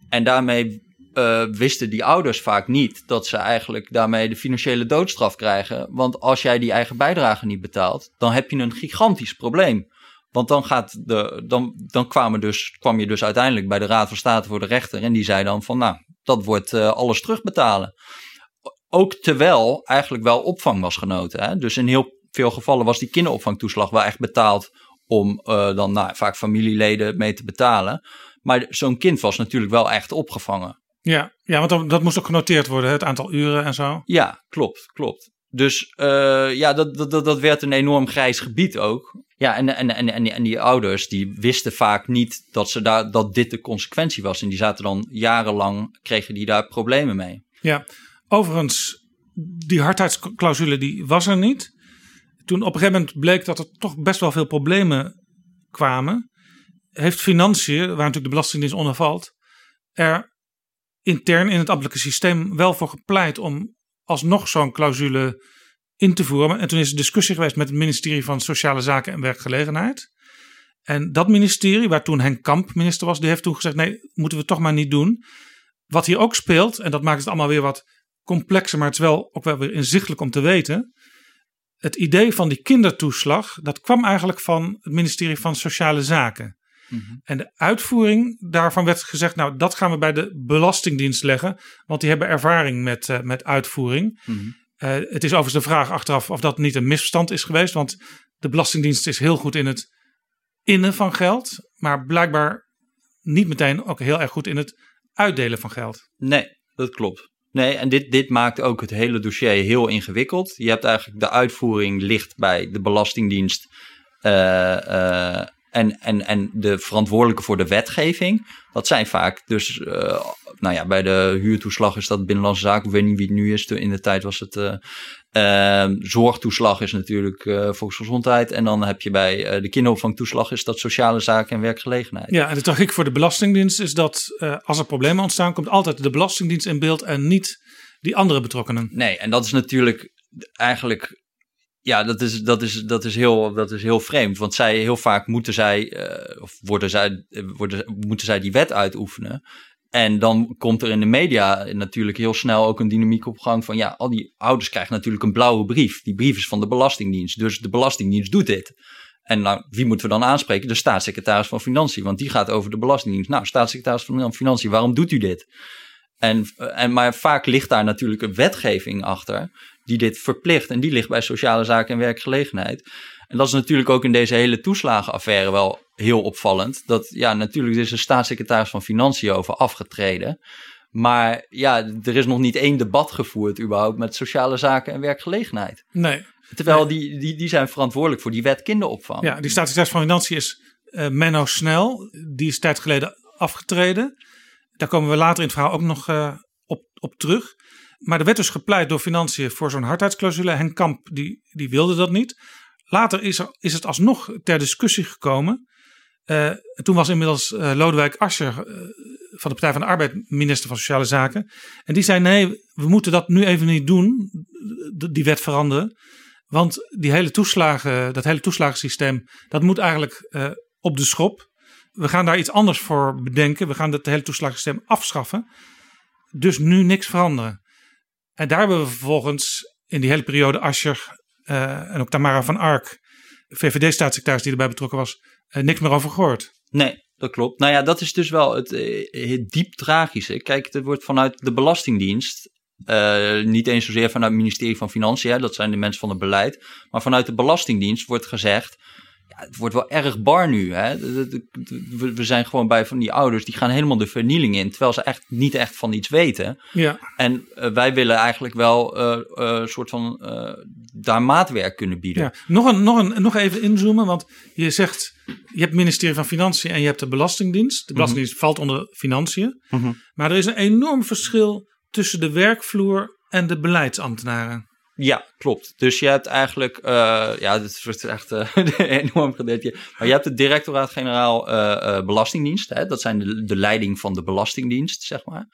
En daarmee eh, wisten die ouders vaak niet dat ze eigenlijk daarmee de financiële doodstraf krijgen. Want als jij die eigen bijdrage niet betaalt, dan heb je een gigantisch probleem. Want dan, gaat de, dan, dan kwamen dus, kwam je dus uiteindelijk bij de Raad van State voor de rechter. En die zei dan van, nou, dat wordt eh, alles terugbetalen. Ook terwijl eigenlijk wel opvang was genoten. Hè? Dus in heel veel gevallen was die kinderopvangtoeslag wel echt betaald om eh, dan nou, vaak familieleden mee te betalen. Maar zo'n kind was natuurlijk wel echt opgevangen. Ja, ja want dat, dat moest ook genoteerd worden, het aantal uren en zo. Ja, klopt, klopt. Dus eh, ja, dat, dat, dat, dat werd een enorm grijs gebied ook. Ja, en, en, en, en, die, en die ouders die wisten vaak niet dat, ze daar, dat dit de consequentie was. En die zaten dan jarenlang, kregen die daar problemen mee. Ja, overigens, die hardheidsclausule die was er niet. Toen op een gegeven moment bleek dat er toch best wel veel problemen kwamen, heeft financiën, waar natuurlijk de Belastingdienst onder valt, er intern in het ambtelijke systeem wel voor gepleit om alsnog zo'n clausule in te voeren. En toen is er discussie geweest met het ministerie van Sociale Zaken en Werkgelegenheid. En dat ministerie, waar toen Henk Kamp minister was, die heeft toen gezegd: nee, moeten we toch maar niet doen. Wat hier ook speelt, en dat maakt het allemaal weer wat complexer, maar het is wel ook wel weer inzichtelijk om te weten. Het idee van die kindertoeslag, dat kwam eigenlijk van het ministerie van Sociale Zaken. En de uitvoering daarvan werd gezegd, nou dat gaan we bij de Belastingdienst leggen, want die hebben ervaring met, eh, met uitvoering. Eh, het is overigens de vraag achteraf of dat niet een misverstand is geweest, want de Belastingdienst is heel goed in het innen van geld, maar blijkbaar niet meteen ook heel erg goed in het uitdelen van geld. Nee, dat klopt. Nee, en dit, dit maakt ook het hele dossier heel ingewikkeld. Je hebt eigenlijk de uitvoering ligt bij de Belastingdienst eh, en, en, en de verantwoordelijke voor de wetgeving. Dat zijn vaak dus, eh, nou ja, bij de huurtoeslag is dat Binnenlandse Zaken, ik weet niet wie het nu is. In de tijd was het eh, eh, zorgtoeslag is natuurlijk eh, volksgezondheid. En dan heb je bij de kinderopvangtoeslag is dat sociale zaken en werkgelegenheid. Ja, en de tragiek voor de Belastingdienst is dat als er problemen ontstaan, komt altijd de Belastingdienst in beeld en niet die andere betrokkenen. Nee, en dat is natuurlijk eigenlijk. Ja, dat is, dat, is, dat, is heel, dat is heel vreemd. Want zij heel vaak moeten zij, eh, of worden zij, eh, worden, moeten zij die wet uitoefenen. En dan komt er in de media natuurlijk heel snel ook een dynamiek op gang van ja, al die ouders krijgen natuurlijk een blauwe brief. Die brief is van de Belastingdienst. Dus de Belastingdienst doet dit. En nou, wie moeten we dan aanspreken? De staatssecretaris van Financiën, want die gaat over de Belastingdienst. Nou, staatssecretaris van Financiën, waarom doet u dit? En, en, maar vaak ligt daar natuurlijk een wetgeving achter die dit verplicht. En die ligt bij sociale zaken en werkgelegenheid. En dat is natuurlijk ook in deze hele toeslagenaffaire wel heel opvallend. Dat ja, natuurlijk is de staatssecretaris van Financiën over afgetreden. Maar ja, er is nog niet één debat gevoerd überhaupt met sociale zaken en werkgelegenheid. Nee. Terwijl Die, die, die zijn verantwoordelijk voor die wet kinderopvang. Ja, die staatssecretaris van Financiën is eh, Menno Snel. Die is tijd geleden afgetreden. Daar komen we later in het verhaal ook nog uh, op, op terug. Maar er werd dus gepleit door Financiën voor zo'n hardheidsclausule. Henk Kamp die, die wilde dat niet. Later is, er, is het alsnog ter discussie gekomen. Uh, toen was inmiddels uh, Lodewijk Asscher van de Partij van de Arbeid minister van Sociale Zaken. En die zei nee, we moeten dat nu even niet doen. Die wet veranderen. Want die hele toeslagen, dat hele toeslagensysteem, dat moet eigenlijk op de schop. We gaan daar iets anders voor bedenken. We gaan het hele toeslagensysteem afschaffen. Dus nu niks veranderen. En daar hebben we vervolgens in die hele periode Asscher uh, en ook Tamara van Ark, VVD-staatssecretaris die erbij betrokken was, uh, niks meer over gehoord. Nee, dat klopt. Nou ja, dat is dus wel het, het diep tragische. Kijk, er wordt vanuit de Belastingdienst niet eens zozeer vanuit het ministerie van Financiën, dat zijn de mensen van het beleid. Maar vanuit de Belastingdienst wordt gezegd het wordt wel erg bar nu. Hè? We zijn gewoon bij van die ouders, die gaan helemaal de vernieling in, terwijl ze echt niet echt van iets weten. Ja. En uh, wij willen eigenlijk wel een uh, uh, soort van daar maatwerk kunnen bieden. Ja. Nog, een, nog, een, nog even inzoomen, want je zegt, je hebt het ministerie van Financiën en je hebt de Belastingdienst. De Belastingdienst mm -hmm. valt onder Financiën. Mm -hmm. Maar er is een enorm verschil tussen de werkvloer en de beleidsambtenaren. Ja, klopt. Dus je hebt eigenlijk, uh, ja, dit is echt (laughs) uh, enorm gedeelte. Maar je hebt het directoraat-generaal uh, Belastingdienst. Hè? Dat zijn de, de leiding van de Belastingdienst, zeg maar.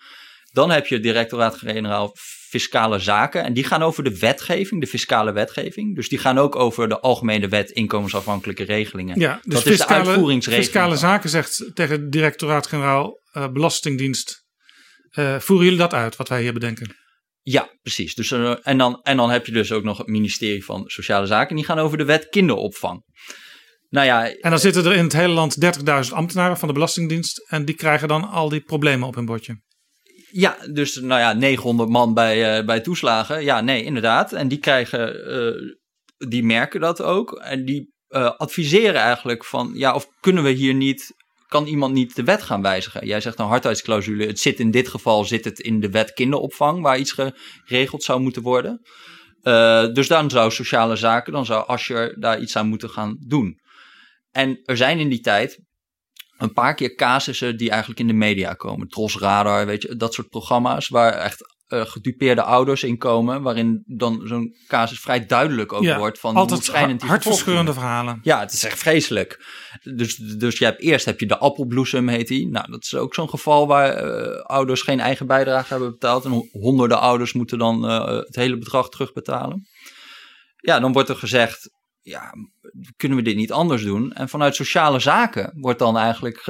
Dan heb je het directoraat-generaal Fiscale Zaken. En die gaan over de wetgeving, de fiscale wetgeving. Dus die gaan ook over de Algemene Wet Inkomensafhankelijke Regelingen. Ja, dus dat fiscale, is de uitvoeringsregeling. Fiscale Zaken zegt tegen het directoraat-generaal Belastingdienst. voeren jullie dat uit, wat wij hier bedenken? Ja, precies. Dus, uh, en, dan, en dan heb je dus ook nog het ministerie van Sociale Zaken. Die gaan over de wet kinderopvang. Nou ja, en dan zitten er in het hele land 30.000 ambtenaren van de Belastingdienst. En die krijgen dan al die problemen op hun bordje. Ja, dus nou ja, 900 man bij, uh, bij toeslagen. Ja, nee, inderdaad. En die krijgen, uh, die merken dat ook. En die adviseren eigenlijk van, ja, of kunnen we hier niet kan iemand niet de wet gaan wijzigen? Jij zegt een hardheidsclausule. Het zit in dit geval zit het in de wet kinderopvang, waar iets geregeld zou moeten worden. Uh, dus dan zou sociale zaken, dan zou Ascher daar iets aan moeten gaan doen. En er zijn in die tijd een paar keer casussen die eigenlijk in de media komen. Tros Radar, weet je, dat soort programma's waar echt gedupeerde ouders in komen, waarin dan zo'n casus vrij duidelijk ook ja, wordt van altijd ha hartverscheurende verhalen. Ja, het is echt vreselijk. Dus, dus je hebt eerst heb je de appelbloesem heet die. Nou, dat is ook zo'n geval waar uh, ouders geen eigen bijdrage hebben betaald en honderden ouders moeten dan uh, het hele bedrag terugbetalen. Ja, dan wordt er gezegd, ja, kunnen we dit niet anders doen? En vanuit sociale zaken wordt dan eigenlijk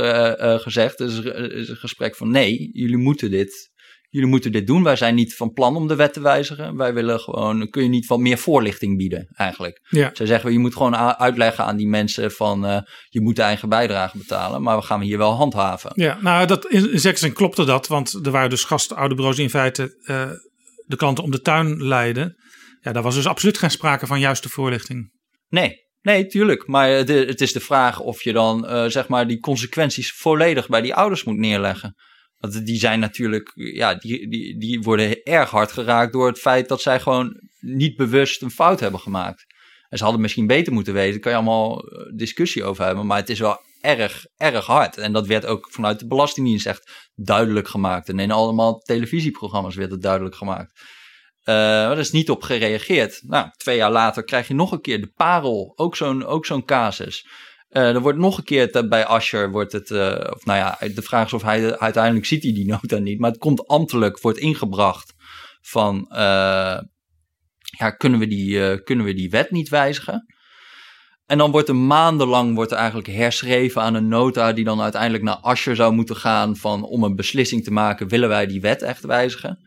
gezegd, is een gesprek van nee, jullie moeten dit jullie moeten dit doen. Wij zijn niet van plan om de wet te wijzigen. Wij willen gewoon, kun je niet wat meer voorlichting bieden eigenlijk. Ja. Zij zeggen, je moet gewoon uitleggen aan die mensen van, uh, je moet de eigen bijdrage betalen, maar we gaan hier wel handhaven. Ja, nou dat, in, zekere zin klopte dat, want er waren dus gastouderbureaus die in feite uh, de klanten om de tuin leiden. Ja, daar was dus absoluut geen sprake van juiste voorlichting. Nee, Nee, tuurlijk. Maar de, het is de vraag of je dan uh, zeg maar die consequenties volledig bij die ouders moet neerleggen. Die zijn natuurlijk, ja, die, die, die worden erg hard geraakt door het feit dat zij gewoon niet bewust een fout hebben gemaakt. En ze hadden misschien beter moeten weten, daar kan je allemaal eh, discussie over hebben, maar het is wel erg, erg hard. En dat werd ook vanuit de Belastingdienst echt duidelijk gemaakt. En in allemaal televisieprogramma's werd het duidelijk gemaakt. Uh, is niet op gereageerd. Nou, twee jaar later krijg je nog een keer de parel, ook zo'n ook zo'n casus. Uh, er wordt nog een keer bij Asher, wordt het, uh, of nou ja, de vraag is of hij uiteindelijk ziet hij die nota niet, maar het komt ambtelijk, wordt ingebracht van, uh, ja, kunnen we, die, kunnen we die wet niet wijzigen? En dan wordt er maandenlang wordt er eigenlijk herschreven aan een nota die dan uiteindelijk naar Asher zou moeten gaan van om een beslissing te maken, willen wij die wet echt wijzigen?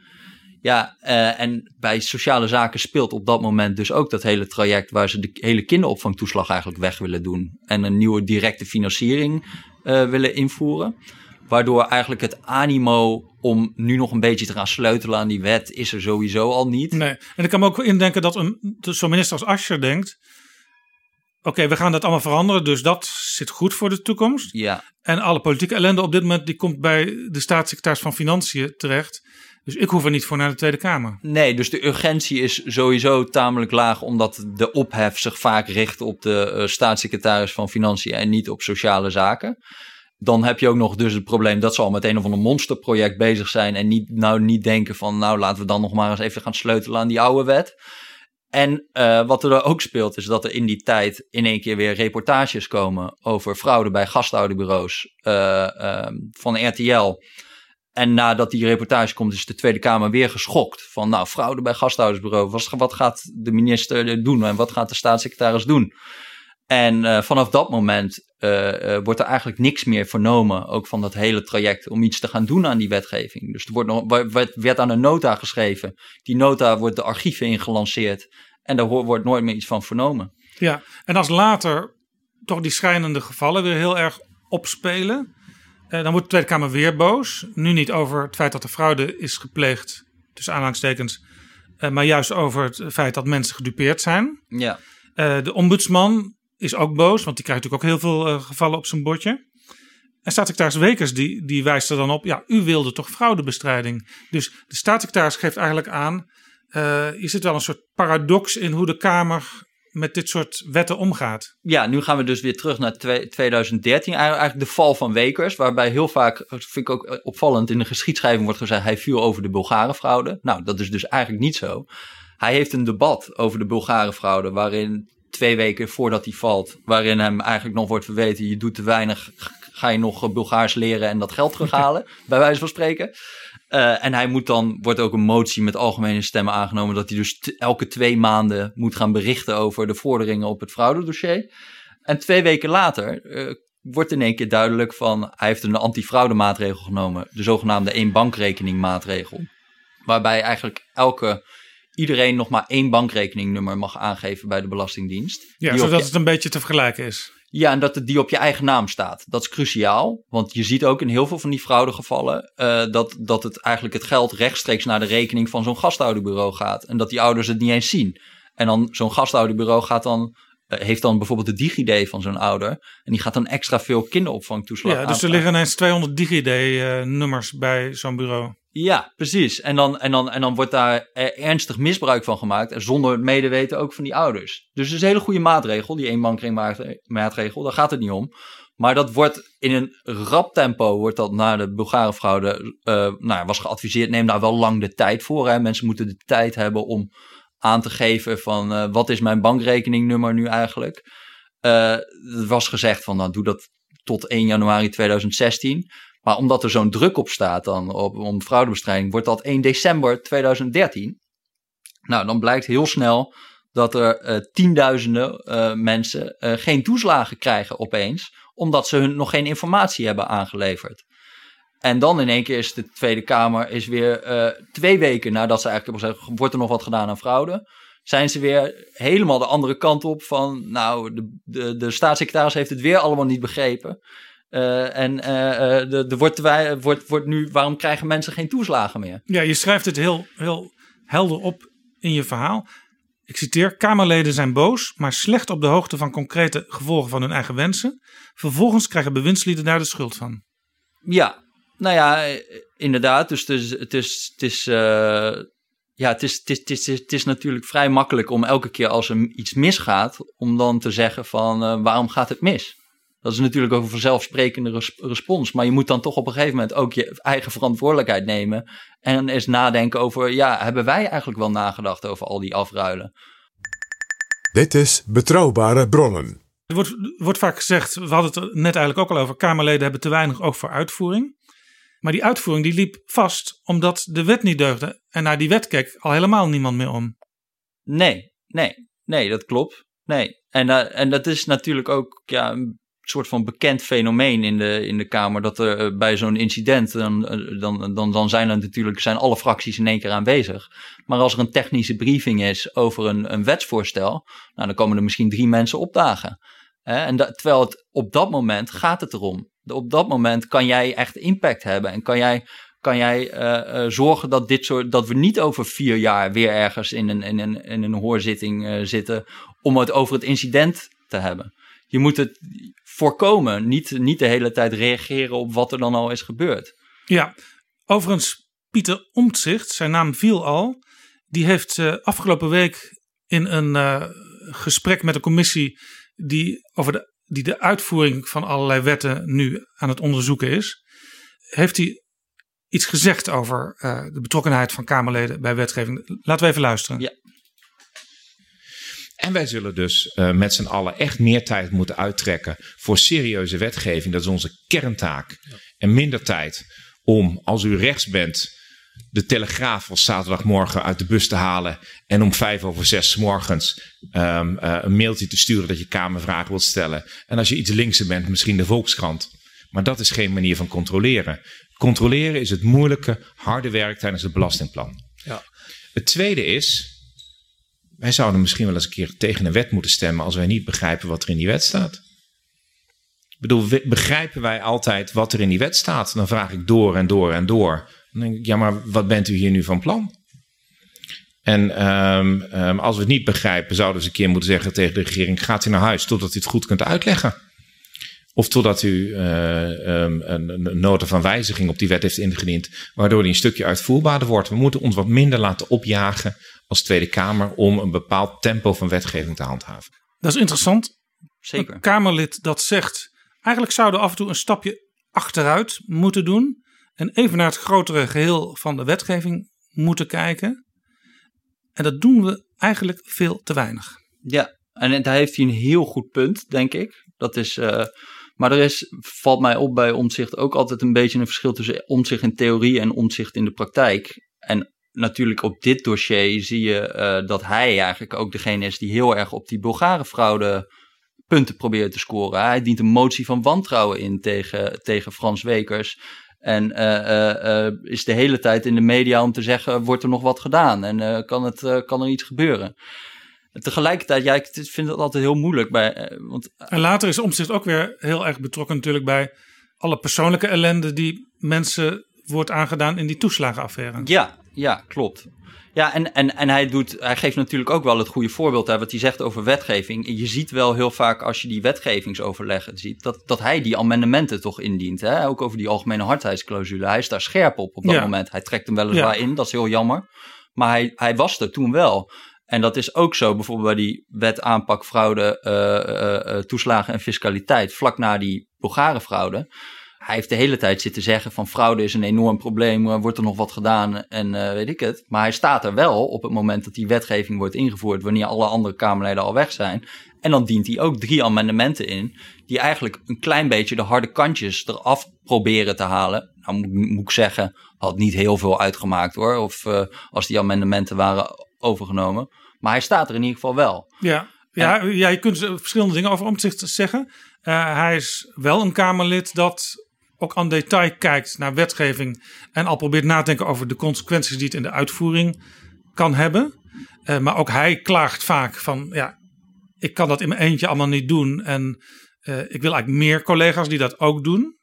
Ja, uh, en bij sociale zaken speelt op dat moment dus ook dat hele traject waar ze de hele kinderopvangtoeslag eigenlijk weg willen doen. En een nieuwe directe financiering uh, willen invoeren. Waardoor eigenlijk het animo om nu nog een beetje te gaan sleutelen aan die wet is er sowieso al niet. Nee, en ik kan me ook indenken dat een, zo'n minister als Ascher denkt... Oké, okay, we gaan dat allemaal veranderen, dus dat zit goed voor de toekomst. Ja. En alle politieke ellende op dit moment die komt bij de staatssecretaris van Financiën terecht. Dus ik hoef er niet voor naar de Tweede Kamer. Nee, dus de urgentie is sowieso tamelijk laag, omdat de ophef zich vaak richt op de uh, staatssecretaris van Financiën en niet op sociale zaken. Dan heb je ook nog dus het probleem dat ze al met een of ander monsterproject bezig zijn en niet, nou niet denken van nou laten we dan nog maar eens even gaan sleutelen aan die oude wet. En uh, wat er ook speelt is dat er in die tijd in één keer weer reportages komen over fraude bij gastouderbureaus uh, uh, van RTL. En nadat die reportage komt, is de Tweede Kamer weer geschokt. Van nou, fraude bij gasthoudersbureau. Wat, gaat de minister doen en wat gaat de staatssecretaris doen? En uh, vanaf dat moment uh, uh, wordt er eigenlijk niks meer vernomen, ook van dat hele traject, om iets te gaan doen aan die wetgeving. Dus er wordt nog, werd, werd aan een nota geschreven. Die nota wordt de archieven ingelanceerd en daar wordt nooit meer iets van vernomen. Ja, en als later toch die schrijnende gevallen weer heel erg opspelen, uh, dan wordt de Tweede Kamer weer boos. Nu niet over het feit dat er fraude is gepleegd tussen aanhalingstekens, uh, maar juist over het feit dat mensen gedupeerd zijn. Ja. Uh, de ombudsman is ook boos, want die krijgt natuurlijk ook heel veel gevallen op zijn bordje. En staatssecretaris Wekers die, die wijst er dan op, ja, u wilde toch fraudebestrijding. Dus de staatssecretaris geeft eigenlijk aan, is het wel een soort paradox in hoe de Kamer met dit soort wetten omgaat. Ja, nu gaan we dus weer terug naar 2013, eigenlijk de val van Wekers, waarbij heel vaak, dat vind ik ook opvallend, in de geschiedschrijving wordt gezegd, hij viel over de Bulgarenfraude. Nou, dat is dus eigenlijk niet zo. Hij heeft een debat over de Bulgarenfraude, waarin twee weken voordat hij valt, waarin hem eigenlijk nog wordt verweten, je doet te weinig, ga je nog Bulgaars leren en dat geld terughalen, (laughs) bij wijze van spreken. Uh, en hij moet dan, wordt ook een motie met algemene stemmen aangenomen, dat hij dus elke twee maanden moet gaan berichten over de vorderingen op het fraudedossier. En twee weken later uh, wordt in één keer duidelijk van, hij heeft een antifraudemaatregel genomen, de zogenaamde één bankrekening maatregel. Waarbij eigenlijk elke, iedereen nog maar één bankrekeningnummer mag aangeven bij de Belastingdienst. Ja, zodat het een beetje te vergelijken is. Ja, en dat het die op je eigen naam staat. Dat is cruciaal. Want je ziet ook in heel veel van die fraudegevallen uh, dat, dat het eigenlijk het geld rechtstreeks naar de rekening van zo'n gasthouderbureau gaat. En dat die ouders het niet eens zien. En dan zo'n gasthouderbureau gaat dan, uh, heeft dan bijvoorbeeld de DigiD van zo'n ouder. En die gaat dan extra veel kinderopvangtoeslag Ja, dus er liggen ineens 200 DigiD-nummers uh, bij zo'n bureau. Ja, precies. En dan, en, dan, en dan wordt daar ernstig misbruik van gemaakt. Zonder het medeweten ook van die ouders. Dus het is een hele goede maatregel, die eenbankringmaatregel. Daar gaat het niet om. Maar dat wordt in een rap tempo, wordt dat naar de Bulgare fraude, uh, nou, was geadviseerd, neem daar wel lang de tijd voor. Hè. Mensen moeten de tijd hebben om aan te geven van uh, wat is mijn bankrekeningnummer nu eigenlijk. Uh, er was gezegd van nou doe dat tot 1 januari 2016. Maar omdat er zo'n druk op staat dan op, om fraudebestrijding, wordt dat 1 december 2013. Nou, dan blijkt heel snel dat er uh, tienduizenden uh, mensen uh, geen toeslagen krijgen opeens, omdat ze hun nog geen informatie hebben aangeleverd. En dan in één keer is de Tweede Kamer is weer twee weken nadat ze eigenlijk hebben gezegd, wordt er nog wat gedaan aan fraude, zijn ze weer helemaal de andere kant op van, nou, de, de, de staatssecretaris heeft het weer allemaal niet begrepen. Uh, en uh, er wordt, wordt, wordt nu, waarom krijgen mensen geen toeslagen meer? Ja, je schrijft het heel, heel helder op in je verhaal. Ik citeer: Kamerleden zijn boos, maar slecht op de hoogte van concrete gevolgen van hun eigen wensen. Vervolgens krijgen bewindslieden daar de schuld van. Ja, nou ja, inderdaad. Dus het is, het is, het is, uh, ja, het is, het, is, het, is, het is natuurlijk vrij makkelijk om elke keer als er iets misgaat, om dan te zeggen van uh, waarom gaat het mis? Dat is natuurlijk ook een vanzelfsprekende res respons. Maar je moet dan toch op een gegeven moment ook je eigen verantwoordelijkheid nemen. En eens nadenken over, ja, hebben wij eigenlijk wel nagedacht over al die afruilen? Dit is Betrouwbare Bronnen. Er wordt, wordt vaak gezegd, we hadden het er net eigenlijk ook al over, Kamerleden hebben te weinig oog voor uitvoering. Maar die uitvoering die liep vast omdat de wet niet deugde. En naar die wet keek al helemaal niemand meer om. Nee, nee, nee, dat klopt. Nee. En, uh, en dat is natuurlijk ook ja, soort van bekend fenomeen in de, in de Kamer. Dat er uh, bij zo'n incident, dan, dan, dan, dan zijn er natuurlijk zijn alle fracties in één keer aanwezig. Maar als er een technische briefing is over een, een wetsvoorstel, nou, dan komen er misschien drie mensen opdagen. En dat, terwijl het op dat moment gaat het erom. Op dat moment kan jij echt impact hebben en kan jij kan jij uh, zorgen dat, dit soort, dat we niet over vier jaar weer ergens in een, in een, in een hoorzitting zitten om het over het incident te hebben. Je moet het voorkomen, niet, niet de hele tijd reageren op wat er dan al is gebeurd. Ja, overigens, Pieter Omtzigt, zijn naam viel al, die heeft afgelopen week in een gesprek met een commissie die over de, die de uitvoering van allerlei wetten nu aan het onderzoeken is, heeft hij iets gezegd over uh, de betrokkenheid van Kamerleden bij wetgeving. Laten we even luisteren. Ja. En wij zullen dus uh, met z'n allen echt meer tijd moeten uittrekken voor serieuze wetgeving. Dat is onze kerntaak. Ja. En minder tijd om, als u rechts bent, de Telegraaf als zaterdagmorgen uit de bus te halen. En om vijf over zes morgens um, uh, een mailtje te sturen dat je Kamervragen wilt stellen. En als je iets linkser bent, misschien de Volkskrant. Maar dat is geen manier van controleren. Controleren is het moeilijke, harde werk tijdens het belastingplan. Ja. Het tweede is, wij zouden misschien wel eens een keer tegen een wet moeten stemmen als wij niet begrijpen wat er in die wet staat. Ik bedoel, begrijpen wij altijd wat er in die wet staat? Dan vraag ik door en door en door. Dan denk ik, ja, maar wat bent u hier nu van plan? En ehm, ehm, als we het niet begrijpen, zouden ze een keer moeten zeggen tegen de regering: gaat u naar huis totdat u het goed kunt uitleggen. Of totdat u um, een, een nota van wijziging op die wet heeft ingediend, waardoor die een stukje uitvoerbaarder wordt. We moeten ons wat minder laten opjagen als Tweede Kamer om een bepaald tempo van wetgeving te handhaven. Dat is interessant. Zeker. Een Kamerlid dat zegt, eigenlijk zouden we af en toe een stapje achteruit moeten doen en even naar het grotere geheel van de wetgeving moeten kijken. En dat doen we eigenlijk veel te weinig. Ja, en daar heeft hij een heel goed punt, denk ik. Dat is, uh, maar er is, valt mij op bij omzicht ook altijd een beetje een verschil tussen omzicht in theorie en omzicht in de praktijk. En natuurlijk op dit dossier zie je uh, dat hij eigenlijk ook degene is die heel erg op die Bulgare fraude punten probeert te scoren. Hij dient een motie van wantrouwen in tegen, tegen Frans Wekers. En uh, uh, is de hele tijd in de media om te zeggen: wordt er nog wat gedaan en kan, het, kan er iets gebeuren? En tegelijkertijd, ja, ik vind het altijd heel moeilijk. Bij, want, en later is Omtzigt ook weer heel erg betrokken, natuurlijk, bij alle persoonlijke ellende die mensen wordt aangedaan in die toeslagenaffaire. Ja, ja, klopt. Ja, en, en, en hij, doet, hij geeft natuurlijk ook wel het goede voorbeeld hè, wat hij zegt over wetgeving. Je ziet wel heel vaak als je die wetgevingsoverleggen ziet, dat, dat hij die amendementen toch indient. Hè? Ook over die algemene hardheidsclausule. Hij is daar scherp op op dat moment. Hij trekt hem weliswaar ja. in, dat is heel jammer. Maar hij, hij was er toen wel. En dat is ook zo bijvoorbeeld bij die wet aanpak fraude, uh, uh, toeslagen en fiscaliteit, vlak na die Bulgare fraude hij heeft de hele tijd zitten zeggen van fraude is een enorm probleem, wordt er nog wat gedaan en uh, weet ik het. Maar hij staat er wel op het moment dat die wetgeving wordt ingevoerd, wanneer alle andere Kamerleden al weg zijn. En dan dient hij ook drie amendementen in, die eigenlijk een klein beetje de harde kantjes eraf proberen te halen. Nou moet, moet ik zeggen, had niet heel veel uitgemaakt hoor, of uh, als die amendementen waren overgenomen. Maar hij staat er in ieder geval wel. Ja, ja, ja je kunt verschillende dingen over omzicht zeggen. Uh, hij is wel een Kamerlid dat ook aan detail kijkt naar wetgeving en al probeert na te denken over de consequenties die het in de uitvoering kan hebben. Uh, maar ook hij klaagt vaak van ja, ik kan dat in mijn eentje allemaal niet doen en uh, ik wil eigenlijk meer collega's die dat ook doen.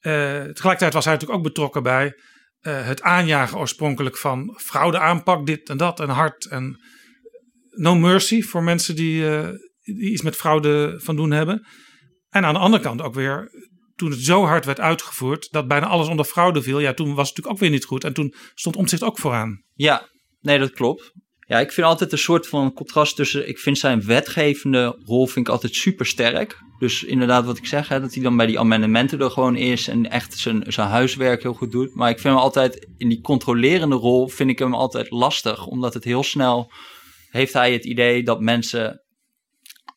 Uh, tegelijkertijd was hij natuurlijk ook betrokken bij het aanjagen oorspronkelijk van fraudeaanpak, dit en dat en hard en no mercy voor mensen die, die iets met fraude van doen hebben. En aan de andere kant ook weer toen het zo hard werd uitgevoerd dat bijna alles onder fraude viel, ja, toen was het natuurlijk ook weer niet goed. En toen stond Omtzigt ook vooraan. Ja, nee, dat klopt. Ja, ik vind altijd een soort van contrast tussen. Ik vind zijn wetgevende rol vind ik altijd super sterk. Dus inderdaad, wat ik zeg, hè, dat hij dan bij die amendementen er gewoon is en echt zijn, zijn huiswerk heel goed doet. Maar ik vind hem altijd in die controlerende rol vind ik hem altijd lastig, omdat het heel snel heeft hij het idee dat mensen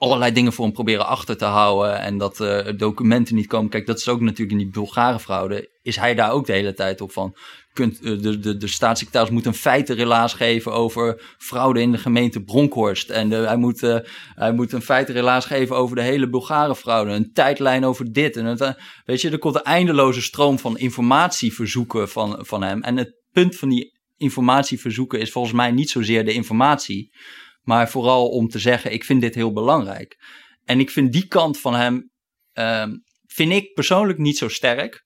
allerlei dingen voor hem proberen achter te houden en dat uh, documenten niet komen. Kijk, dat is ook natuurlijk in die Bulgare fraude. Is hij daar ook de hele tijd op van? Kunt, uh, de, de, de staatssecretaris moet een feitenrelaas geven over fraude in de gemeente Bronkhorst. En hij, moet, uh, hij moet een feitenrelaas geven over de hele Bulgare fraude. Een tijdlijn over dit. En weet je, er komt een eindeloze stroom van informatieverzoeken van, van hem. En het punt van die informatieverzoeken is volgens mij niet zozeer de informatie maar vooral om te zeggen: ik vind dit heel belangrijk. En ik vind die kant van hem, uh, vind ik persoonlijk niet zo sterk.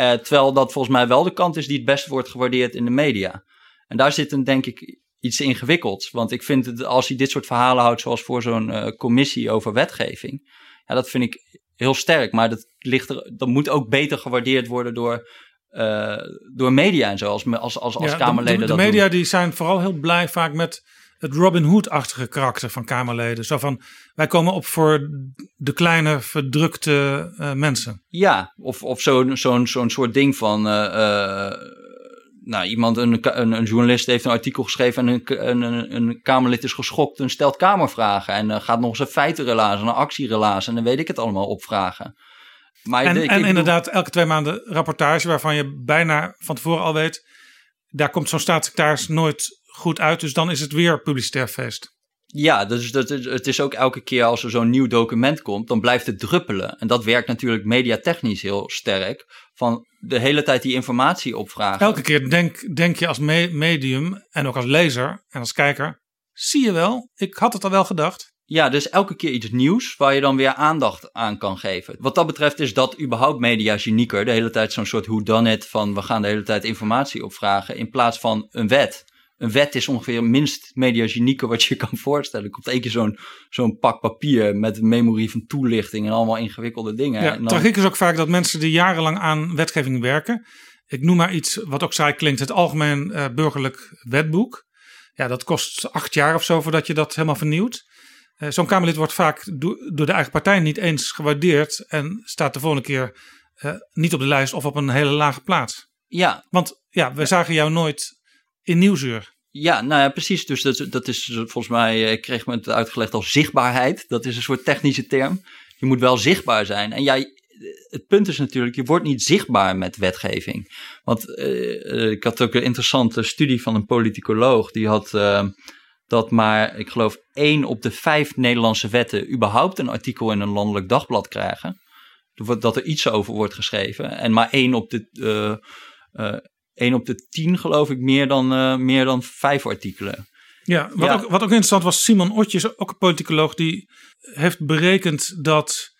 Uh, terwijl dat volgens mij wel de kant is die het best wordt gewaardeerd in de media. En daar zit een, denk ik, iets ingewikkelds. Want ik vind het, als hij dit soort verhalen houdt, zoals voor zo'n uh, commissie over wetgeving, ja, dat vind ik heel sterk. Maar dat, ligt er, dat moet ook beter gewaardeerd worden door, uh, door media en zo, als, als, als, als ja, Kamerleden. De, de, de media die zijn vooral heel blij vaak met het Robin Hood-achtige karakter van Kamerleden. Zo van, wij komen op voor de kleine verdrukte uh, mensen. Ja, of, of zo'n zo zo'n soort ding van... Uh, uh, nou, iemand, een, een, een, journalist heeft een artikel geschreven... en een, een, een Kamerlid is geschokt en stelt Kamervragen... en gaat nog eens een feitenrelaas en een actierelaas... en dan weet ik het allemaal opvragen. Maar en, ik, en ik inderdaad, elke twee maanden rapportage... waarvan je bijna van tevoren al weet... daar komt zo'n staatssecretaris nooit goed uit. Dus dan is het weer publicitair feest. Ja, dus dat, het is ook elke keer als er zo'n nieuw document komt, dan blijft het druppelen. En dat werkt natuurlijk mediatechnisch heel sterk. Van de hele tijd die informatie opvragen. Elke keer denk, denk je als medium en ook als lezer en als kijker. Zie je wel, ik had het al wel gedacht. Ja, dus elke keer iets nieuws waar je dan weer aandacht aan kan geven. Wat dat betreft is dat überhaupt media unieker. De hele tijd zo'n soort who done it van we gaan de hele tijd informatie opvragen in plaats van een wet een wet is ongeveer minst mediagenieke wat je (laughs) kan voorstellen. Er komt één keer zo'n zo'n pak papier met een memorie van toelichting en allemaal ingewikkelde dingen. Ja, en dan, tragiek is ook vaak dat mensen die jarenlang aan wetgeving werken. Ik noem maar iets wat ook saai klinkt: het Algemeen eh, Burgerlijk Wetboek. Ja, dat kost acht jaar of zo voordat je dat helemaal vernieuwt. Eh, Zo'n Kamerlid wordt vaak do- door de eigen partij niet eens gewaardeerd en staat de volgende keer eh, niet op de lijst of op een hele lage plaats. Ja. Want ja, we zagen jou nooit in Nieuwsuur. Ja, nou ja, precies. Dus dat, dat is volgens mij, eh, ik kreeg me het uitgelegd als zichtbaarheid. Dat is een soort technische term. Je moet wel zichtbaar zijn. En jij, het punt is natuurlijk, je wordt niet zichtbaar met wetgeving. Want eh, eh, ik had ook een interessante studie van een politicoloog. Die had dat maar, ik geloof, één op de vijf Nederlandse wetten überhaupt een artikel in een landelijk dagblad krijgen. Dat er iets over wordt geschreven. En maar één op de. 1 op de 10 geloof ik meer dan, eh, meer dan vijf artikelen. Ja, wat. Ook, wat ook interessant was, Simon Otjes, ook een politicoloog, die heeft berekend dat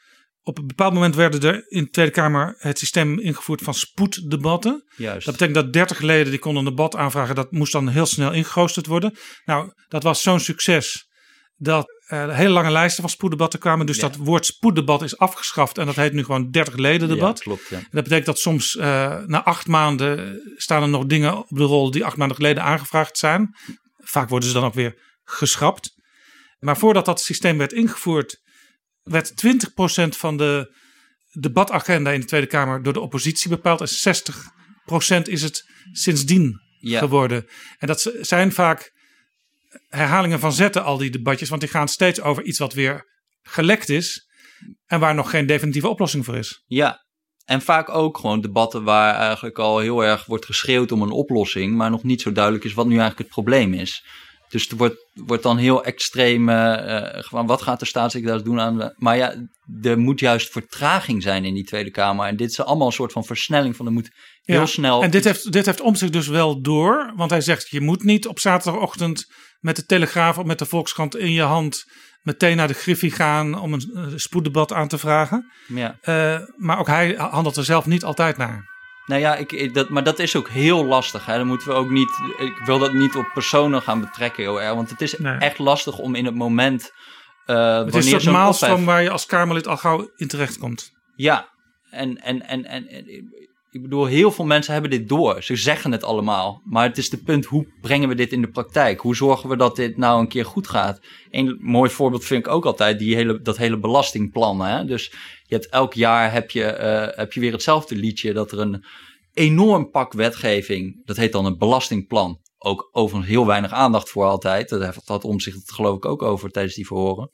op een bepaald moment werden er in de Tweede Kamer het systeem ingevoerd van spoeddebatten. Juist. Dat betekent dat 30 leden die konden een debat aanvragen, dat moest dan heel snel ingeroosterd worden. Nou, dat was zo'n succes dat er hele lange lijsten van spoeddebatten kwamen. Dus Ja. dat woord spoeddebat is afgeschaft en dat heet nu gewoon 30 leden debat. Ja, klopt, ja. En Dat betekent dat soms eh, na acht maanden staan er nog dingen op de rol die acht maanden geleden aangevraagd zijn. Vaak worden ze dan ook weer geschrapt. Maar voordat dat systeem werd ingevoerd, werd 20% van de debatagenda in de Tweede Kamer door de oppositie bepaald. En 60% is het sindsdien geworden. En dat zijn vaak herhalingen van zetten, al die debatjes. Want die gaan steeds over iets wat weer gelekt is. En waar nog geen definitieve oplossing voor is. Ja, en vaak ook gewoon debatten waar eigenlijk al heel erg wordt geschreeuwd om een oplossing, maar nog niet zo duidelijk is wat nu eigenlijk het probleem is. Dus er wordt, wordt dan heel extreem, eh, eh, gewoon wat gaat de staatssecretaris doen aan... Maar ja, er moet juist vertraging zijn in die Tweede Kamer. En dit is allemaal een soort van versnelling van er moet heel Ja, snel... En dit heeft, dit heeft Omtzigt dus wel door. Want hij zegt, je moet niet op zaterdagochtend met de Telegraaf of met de Volkskrant in je hand meteen naar de Griffie gaan om een eh, spoeddebat aan te vragen. Ja. Eh, maar ook hij handelt er zelf niet altijd naar. Nou ja, ik, ik- dat, maar dat is ook heel lastig. Hè. Dan moeten we ook niet. Ik wil dat niet op personen gaan betrekken, heel erg. Want het is Nee. echt lastig om in het moment. eh Het is een soort maalstroom waar je als Kamerlid al gauw in terecht komt. Ja, en, en, en, en, en ik bedoel, heel veel mensen hebben dit door. Ze zeggen het allemaal. Maar het is de punt, hoe brengen we dit in de praktijk? Hoe zorgen we dat dit nou een keer goed gaat? Een mooi voorbeeld vind ik ook altijd die hele, dat hele belastingplan. Hè? Dus je hebt, elk jaar heb je, eh, heb je weer hetzelfde liedje. Dat er een enorm pak wetgeving, dat heet dan een belastingplan. Ook overigens heel weinig aandacht voor altijd. Dat had om zich, dat geloof ik ook over tijdens die verhoren.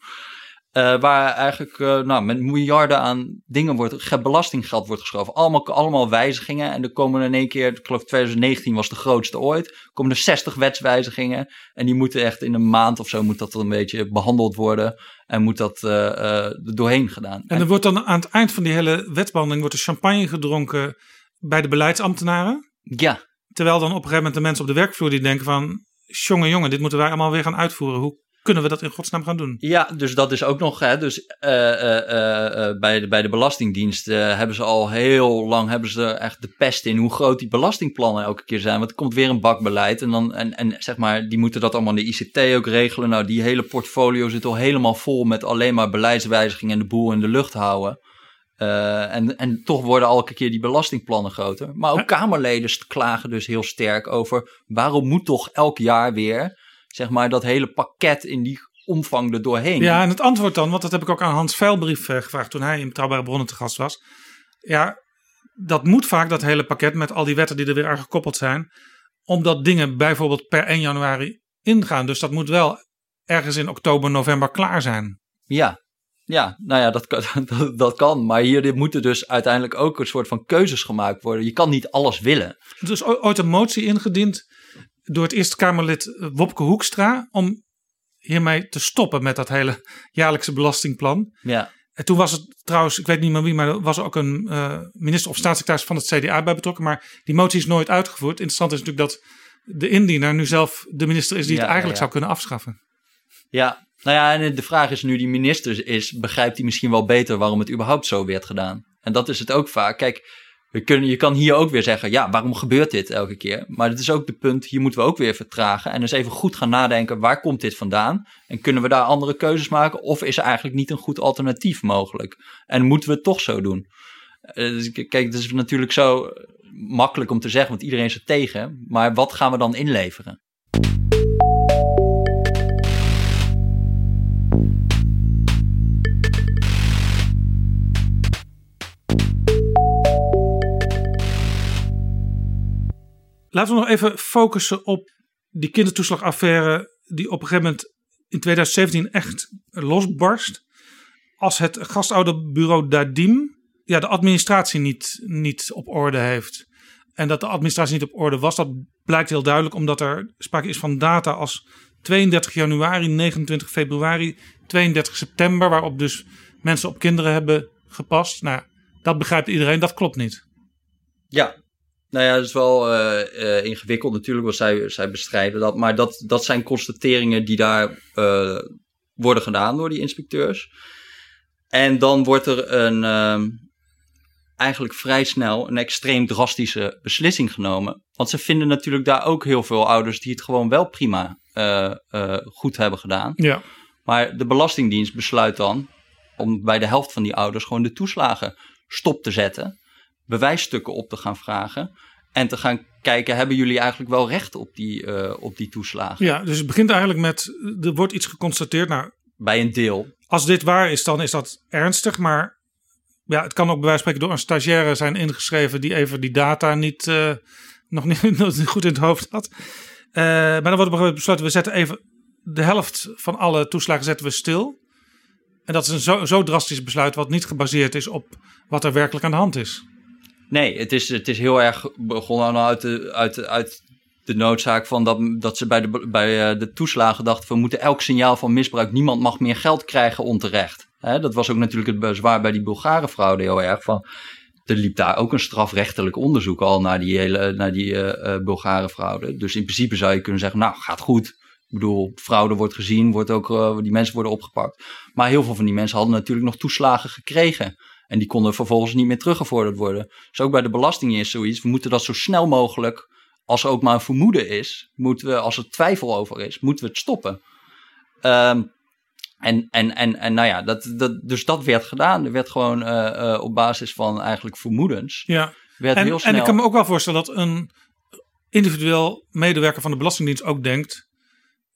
Eh, waar eigenlijk eh, nou, met miljarden aan dingen wordt, ge- belastinggeld wordt geschoven. Allemaal, allemaal wijzigingen. En er komen in één keer, ik geloof 2019 was de grootste ooit. komen er 60 wetswijzigingen. En die moeten echt in een maand of zo moet dat een beetje behandeld worden. En moet dat eh, er doorheen gedaan. En er wordt dan aan het eind van die hele wetbehandeling wordt er champagne gedronken bij de beleidsambtenaren. Ja. Terwijl dan op een gegeven moment de mensen op de werkvloer die denken van... jongen, jongen, dit moeten wij allemaal weer gaan uitvoeren. Hoe kunnen we dat in godsnaam gaan doen? Ja, dus dat is ook nog. Hè, dus eh, eh, eh, bij, de, bij de Belastingdienst hebben ze al heel lang hebben ze echt de pest in hoe groot die belastingplannen elke keer zijn. Want er komt weer een bakbeleid. En, dan, en, en zeg maar, die moeten dat allemaal in de ICT ook regelen. Nou, die hele portfolio zit al helemaal vol met alleen maar beleidswijzigingen en de boel in de lucht houden. En, en toch worden elke keer die belastingplannen groter. Maar ook Kamerleden klagen dus heel sterk over waarom moet toch elk jaar weer, zeg maar, dat hele pakket in die omvang er doorheen. Ja, en het antwoord dan, want dat heb ik ook aan Hans Veilbrief eh, gevraagd toen hij in Betrouwbare Bronnen te gast was. Ja, dat moet vaak, dat hele pakket met al die wetten die er weer aan gekoppeld zijn. Omdat dingen bijvoorbeeld per 1 januari ingaan. Dus dat moet wel ergens in oktober, november klaar zijn. Ja, ja nou ja, dat kan, (laughs) dat, dat kan. Maar hier moeten dus uiteindelijk ook een soort van keuzes gemaakt worden. Je kan niet alles willen. Er is o- ooit een motie ingediend door het Eerste Kamerlid eh, Wopke Hoekstra. om hiermee te stoppen met dat hele jaarlijkse belastingplan. Ja. En toen was het trouwens, ik weet niet meer wie, maar er was ook een eh, minister of staatssecretaris van het CDA bij betrokken. Maar die motie is nooit uitgevoerd. Interessant is natuurlijk dat de indiener nu zelf de minister is die Ja, het eigenlijk ja. zou kunnen afschaffen. Ja, nou ja, en de vraag is nu, die minister is, begrijpt hij misschien wel beter waarom het überhaupt zo werd gedaan? En dat is het ook vaak. Kijk, We kunnen, je kan hier ook weer zeggen, ja, waarom gebeurt dit elke keer? Maar het is ook de punt, hier moeten we ook weer vertragen. En dus even goed gaan nadenken, waar komt dit vandaan? En kunnen we daar andere keuzes maken? Of is er eigenlijk niet een goed alternatief mogelijk? En moeten we het toch zo doen? Uh, dus, kijk, het is natuurlijk zo makkelijk om te zeggen, want iedereen is er tegen. Maar wat gaan we dan inleveren? Laten we nog even focussen op die kindertoeslagaffaire die op een gegeven moment in 2017 echt losbarst. Als het gastouderbureau Dadim ja, de administratie niet, niet op orde heeft. En dat de administratie niet op orde was, dat blijkt heel duidelijk omdat er sprake is van data als 32 januari, 29 februari, 32 september, waarop dus mensen op kinderen hebben gepast. Nou, dat begrijpt iedereen, dat klopt niet. Ja, nou ja, dat is wel uh, uh, ingewikkeld natuurlijk, want zij, zij bestrijden dat. Maar dat, dat zijn constateringen die daar uh, worden gedaan door die inspecteurs. En dan wordt er een, ehm, eigenlijk vrij snel een extreem drastische beslissing genomen. Want ze vinden natuurlijk daar ook heel veel ouders die het gewoon wel prima goed hebben gedaan. Ja. Maar de Belastingdienst besluit dan om bij de helft van die ouders gewoon de toeslagen stop te zetten bewijsstukken op te gaan vragen. En te gaan kijken, hebben jullie eigenlijk wel recht op die, uh, op die toeslagen? Ja, dus het begint eigenlijk met, er wordt iets geconstateerd. Nou, Bij een deel. Als dit waar is, dan is dat ernstig. Maar ja, het kan ook bij wijze van spreken door een stagiaire zijn ingeschreven die even die data niet, uh, (laughs) nog niet, goed in het hoofd had. Uh, maar dan wordt op besloten, we zetten even de helft van alle toeslagen zetten we stil. En dat is een zo, zo drastisch besluit wat niet gebaseerd is op wat er werkelijk aan de hand is. Nee, het is, het is heel erg begonnen uit de, uit, uit de noodzaak van dat, dat ze bij de, bij eh, de toeslagen dachten: we moeten elk signaal van misbruik, niemand mag meer geld krijgen onterecht. Dat was ook natuurlijk het bezwaar bij die Bulgare fraude heel erg. Van, er liep daar ook een strafrechtelijk onderzoek al naar die hele naar die uh, Bulgare fraude. Dus in principe zou je kunnen zeggen: nou, gaat goed. Ik bedoel, fraude wordt gezien, wordt ook, die mensen worden opgepakt. Maar heel veel van die mensen hadden natuurlijk nog toeslagen gekregen. En die konden vervolgens niet meer teruggevorderd worden. Dus ook bij de belasting is zoiets. We moeten dat zo snel mogelijk, als er ook maar een vermoeden is, moeten we, als er twijfel over is, moeten we het stoppen. Um, en, en, en, en nou ja, dat, dat, dus dat werd gedaan. Er werd gewoon uh, uh, op basis van eigenlijk vermoedens. Ja. Werd en, heel snel... en ik kan me ook wel voorstellen dat een individueel medewerker van de Belastingdienst ook denkt,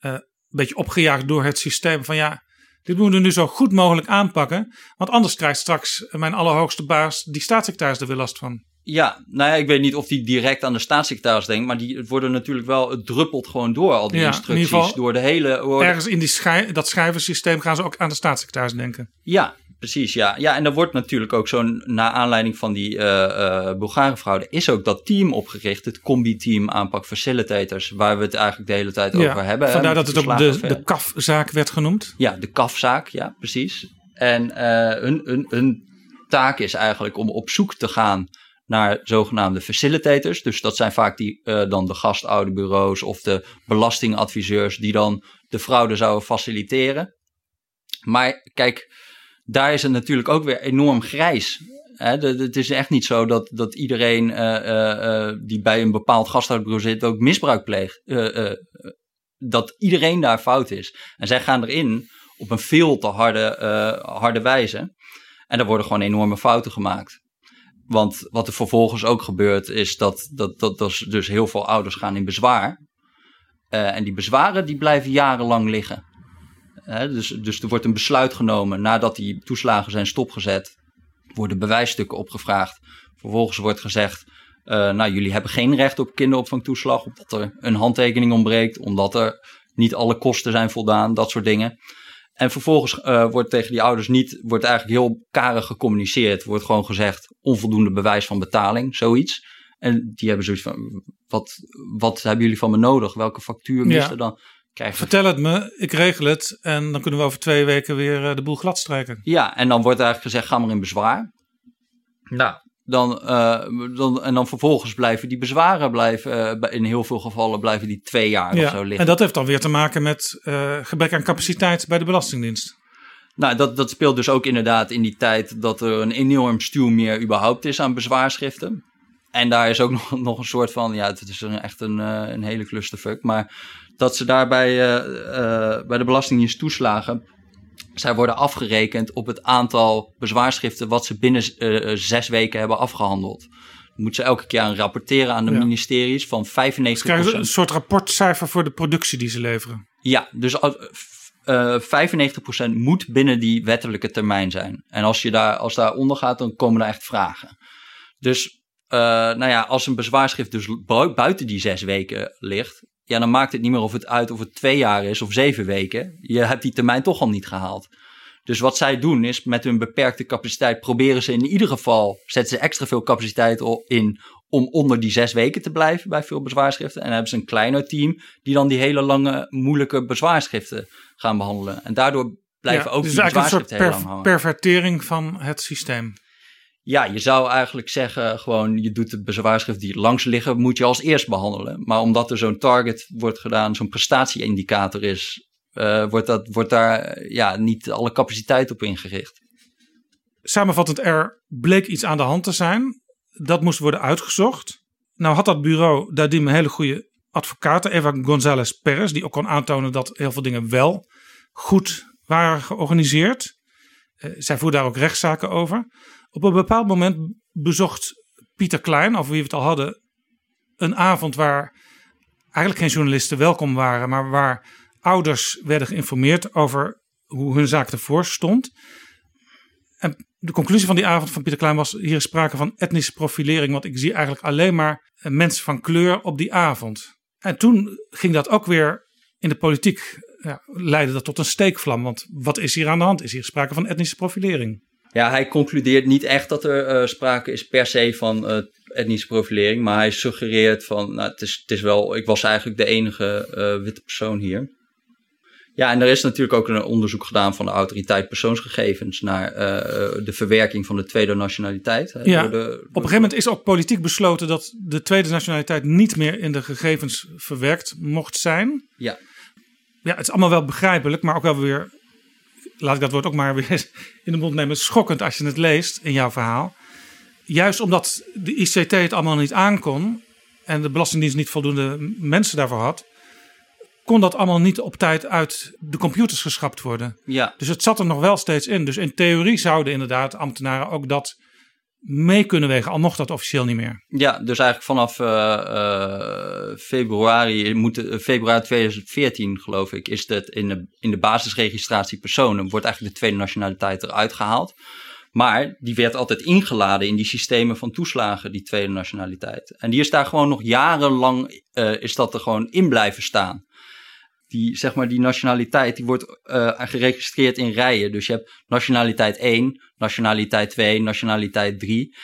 uh, een beetje opgejaagd door het systeem, van ja, dit moeten we nu zo goed mogelijk aanpakken. Want anders krijgt straks mijn allerhoogste baas, die staatssecretaris, er weer last van. Ja, nou ja, ik weet niet of die direct aan de staatssecretaris denkt. Maar die worden natuurlijk wel, het druppelt gewoon door, al die Ja, in instructies. door de hele. door Ergens in die schij- dat schrijversysteem gaan ze ook aan de staatssecretaris denken. Ja, precies. Ja. ja, en er wordt natuurlijk ook zo'n, na aanleiding van die Bulgare fraude, is ook dat team opgericht. Het combi-team aanpak facilitators, waar we het eigenlijk de hele tijd over hebben. vandaar dat het ook de, de KAF-zaak werd genoemd. Ja, de kafzaak, ja, precies. En eh hun, hun, hun taak is eigenlijk om op zoek te gaan naar zogenaamde facilitators. Dus dat zijn vaak die, dan de gastouderbureaus of de belastingadviseurs die dan de fraude zouden faciliteren. Maar kijk, daar is het natuurlijk ook weer enorm grijs. Het is echt niet zo dat, dat iedereen eh, eh, eh, die bij een bepaald gastouderbureau zit ook misbruik pleegt. Dat iedereen daar fout is. En zij gaan erin op een veel te harde, harde wijze. En er worden gewoon enorme fouten gemaakt. Want wat er vervolgens ook gebeurt, is dat, dat, dat, dat dus heel veel ouders gaan in bezwaar. En die bezwaren die blijven jarenlang liggen. Hè, dus, dus er wordt een besluit genomen nadat die toeslagen zijn stopgezet. Worden bewijsstukken opgevraagd. Vervolgens wordt gezegd, eh, nou jullie hebben geen recht op kinderopvangtoeslag. Omdat er een handtekening ontbreekt. Omdat er niet alle kosten zijn voldaan. Dat soort dingen. En vervolgens eh, wordt tegen die ouders niet, wordt eigenlijk heel karig gecommuniceerd. Wordt gewoon gezegd, onvoldoende bewijs van betaling, zoiets. En die hebben zoiets van, wat, wat hebben jullie van me nodig? Welke factuur mist Ja. er dan? Vertel het me, ik regel het. En dan kunnen we over twee weken weer eh, de boel gladstrijken. Ja, en dan wordt eigenlijk gezegd, ga maar in bezwaar. Nou, dan, eh, dan, en dan vervolgens blijven die bezwaren blijven, eh, in heel veel gevallen blijven die twee jaar of zo Ja, liggen. en dat heeft dan weer te maken met eh, gebrek aan capaciteit bij de Belastingdienst. Nou, dat, dat speelt dus ook inderdaad in die tijd dat er een enorm stuw meer überhaupt is aan bezwaarschriften. En daar is ook (laughs) nog, nog een soort van, ja, het is een, echt een, uh, een hele clusterfuck. Maar dat ze daarbij uh, uh, bij de Belastingdienst toeslagen, zij worden afgerekend op het aantal bezwaarschriften wat ze binnen zes weken hebben afgehandeld. Moeten ze elke keer aan rapporteren aan de ja. ministeries van 95%. Ze krijgen een soort rapportcijfer voor de productie die ze leveren. Ja, dus uh, 95% moet binnen die wettelijke termijn zijn. En als je daar, als daar onder gaat, dan komen er echt vragen. Dus uh, nou ja, als een bezwaarschrift dus buiten die zes weken ligt, ja, dan maakt het niet meer of het uit of het twee jaar is of zeven weken. Je hebt die termijn toch al niet gehaald. Dus wat zij doen is met hun beperkte capaciteit proberen ze in ieder geval, zetten ze extra veel capaciteit in om onder die zes weken te blijven bij veel bezwaarschriften. En dan hebben ze een kleiner team die dan die hele lange, moeilijke bezwaarschriften gaan behandelen. En daardoor blijven ja, ook dus die eigenlijk bezwaarschriften een heel soort lang per hangen. pervertering van het systeem. Ja, je zou eigenlijk zeggen, gewoon je doet de bezwaarschriften die langs liggen, moet je als eerst behandelen. Maar omdat er zo'n target wordt gedaan, zo'n prestatieindicator is, uh, wordt, dat, wordt daar ja, niet alle capaciteit op ingericht. Samenvattend, er bleek iets aan de hand te zijn. Dat moest worden uitgezocht. Nou had dat bureau Dadim een hele goede advocaten, Eva González Perez, die ook kon aantonen dat heel veel dingen wel goed waren georganiseerd. Uh, zij voerde daar ook rechtszaken over. Op een bepaald moment bezocht Pieter Klein, over wie we het al hadden, een avond waar eigenlijk geen journalisten welkom waren, maar waar ouders werden geïnformeerd over hoe hun zaak ervoor stond. En de conclusie van die avond van Pieter Klein was: hier is sprake van etnische profilering, want ik zie eigenlijk alleen maar mensen van kleur op die avond. En toen ging dat ook weer in de politiek, ja, leidde dat tot een steekvlam. Want wat is hier aan de hand? Is hier sprake van etnische profilering? Ja, hij concludeert niet echt dat er uh, sprake is per se van uh, etnische profilering, maar hij suggereert van, nou, het is, het is wel, ik was eigenlijk de enige uh, witte persoon hier. Ja, en er is natuurlijk ook een onderzoek gedaan van de autoriteit persoonsgegevens naar de verwerking van de tweede nationaliteit. Ja, door de, door op een gegeven moment is ook politiek besloten dat de tweede nationaliteit niet meer in de gegevens verwerkt mocht zijn. Ja. Ja, het is allemaal wel begrijpelijk, maar ook wel weer laat ik dat woord ook maar weer (laughs) in de mond nemen, schokkend als je het leest in jouw verhaal. Juist omdat de ICT het allemaal niet aankon en de Belastingdienst niet voldoende mensen daarvoor had, kon dat allemaal niet op tijd uit de computers geschrapt worden. Ja. Dus het zat er nog wel steeds in. Dus in theorie zouden inderdaad ambtenaren ook dat mee kunnen wegen, al mocht dat officieel niet meer. Ja, dus eigenlijk vanaf uh, uh, februari, moet, uh, februari 2014 geloof ik, is het in de, in de basisregistratie personen, wordt eigenlijk de tweede nationaliteit eruit gehaald. Maar die werd altijd ingeladen in die systemen van toeslagen, die tweede nationaliteit. En die is daar gewoon nog jarenlang, is dat er gewoon in blijven staan die, zeg maar, die nationaliteit die wordt uh, geregistreerd in rijen. Dus je hebt nationaliteit 1, nationaliteit 2, nationaliteit 3.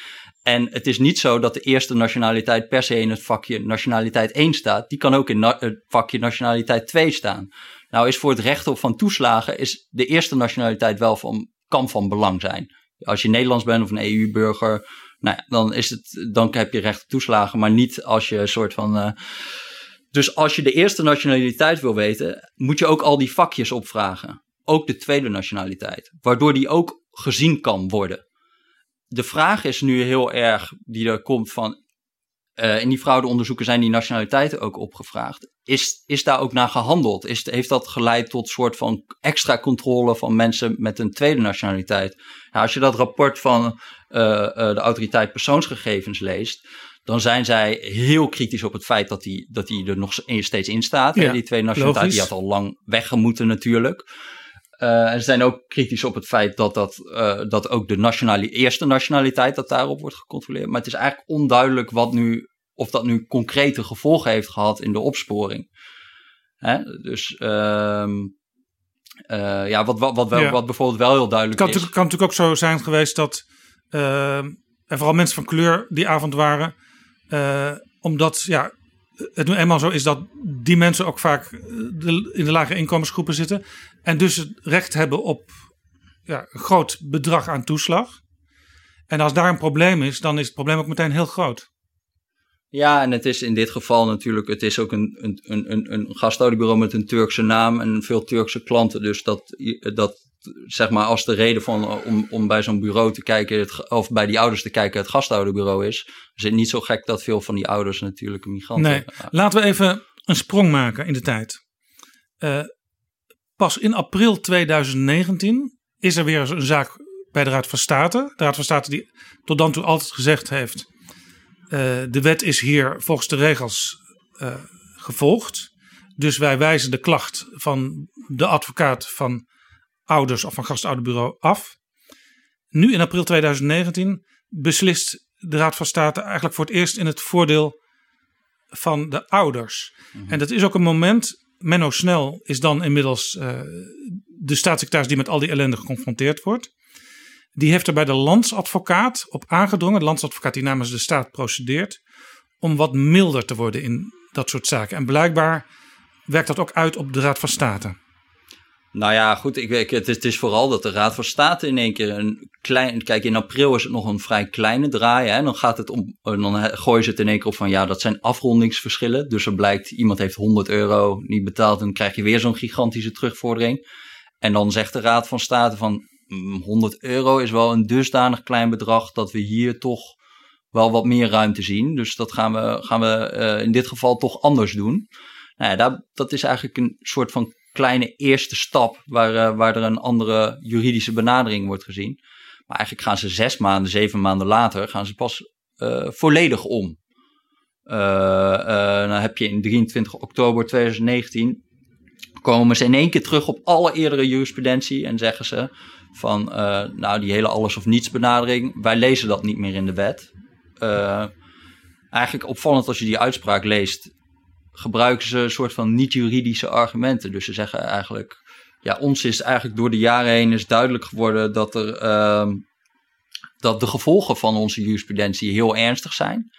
En het is niet zo dat de eerste nationaliteit per se in het vakje nationaliteit 1 staat. Die kan ook in het vakje nationaliteit 2 staan. Nou is voor het recht op van toeslagen is de eerste nationaliteit wel van, kan van belang zijn. Als je Nederlands bent of een EU-burger, nou ja, dan, is het, dan heb je recht op toeslagen. Maar niet als je een soort van... Uh, dus als je de eerste nationaliteit wil weten, moet je ook al die vakjes opvragen. Ook de tweede nationaliteit, waardoor die ook gezien kan worden. De vraag is nu heel erg, die er komt van, uh, in die fraudeonderzoeken zijn die nationaliteiten ook opgevraagd. Is, is daar ook naar gehandeld? Is, heeft dat geleid tot soort van extra controle van mensen met een tweede nationaliteit? Als je dat rapport van uh, uh, de autoriteit persoonsgegevens leest, dan zijn zij heel kritisch op het feit dat die, dat die er nog steeds in staat. Ja, die twee nationaliteiten, die had al lang weggemoeten natuurlijk. Uh, en ze zijn ook kritisch op het feit dat, dat, uh, dat ook de nationali eerste nationaliteit, dat daarop wordt gecontroleerd. Maar het is eigenlijk onduidelijk wat nu, of dat nu concrete gevolgen heeft gehad in de opsporing. Hè? Dus uh, ja, wat, wat, wat, wel, Ja. wat bijvoorbeeld wel heel duidelijk Het kan, is. natuurlijk- kan natuurlijk ook zo zijn geweest dat uh, er vooral mensen van kleur die avond waren. Uh, omdat ja, het nu eenmaal zo is dat die mensen ook vaak eh, in de lage inkomensgroepen zitten. En dus het recht hebben op ja, een groot bedrag aan toeslag. En als daar een probleem is, dan is het probleem ook meteen heel groot. Ja, en het is in dit geval natuurlijk, het is ook een, een, een, een, met een Turkse naam en veel Turkse klanten. Dus dat, dat zeg maar, als de reden van, om, om bij zo'n bureau te kijken, het, of bij die ouders te kijken, het gasthouderbureau is, is het niet zo gek dat veel van die ouders natuurlijk migranten Nee, laten we even een sprong maken in de tijd. Uh, pas in april 2019 is er weer een zaak bij de Raad van State. De Raad van State die tot dan toe altijd gezegd heeft, uh, de wet is hier volgens de regels uh, gevolgd. Dus wij wijzen de klacht van de advocaat van ouders of van gastouderbureau af. Nu in april 2019 beslist de Raad van State eigenlijk voor het eerst in het voordeel van de ouders. En dat is ook een moment. Menno Snel is dan inmiddels uh, de staatssecretaris die met al die ellende geconfronteerd wordt. Die heeft er bij de landsadvocaat op aangedrongen, de landsadvocaat die namens de staat procedeert, om wat milder te worden in dat soort zaken. En blijkbaar werkt dat ook uit op de Raad van State. Nou ja, goed. Ik, ik, het, is, het is vooral dat de Raad van State in één keer een klein. Kijk, in april is het nog een vrij kleine draai. Hè? Dan gaat het om. Dan gooien ze het in één keer op van ja, dat zijn afrondingsverschillen. Dus er blijkt, iemand heeft 100 euro niet betaald. En dan krijg je weer zo'n gigantische terugvordering. En dan zegt de Raad van State van 100 mm, euro is wel een dusdanig klein bedrag dat we hier toch wel wat meer ruimte zien. Dus dat gaan we, gaan we uh, in dit geval toch anders doen. Nou ja, dat is eigenlijk een soort van kleine eerste stap waar, uh, waar er een andere juridische benadering wordt gezien. Maar eigenlijk gaan ze zes maanden, zeven maanden later, gaan ze pas uh, volledig om. dan heb je in 23 oktober 2019 komen ze in één keer terug op alle eerdere jurisprudentie en zeggen ze van, nou die hele alles of niets benadering, wij lezen dat niet meer in de wet. eigenlijk opvallend als je die uitspraak leest, gebruiken ze een soort van niet-juridische argumenten. Dus ze zeggen eigenlijk, ja, ons is eigenlijk door de jaren heen is duidelijk geworden dat, er, uh, dat de gevolgen van onze jurisprudentie heel ernstig zijn.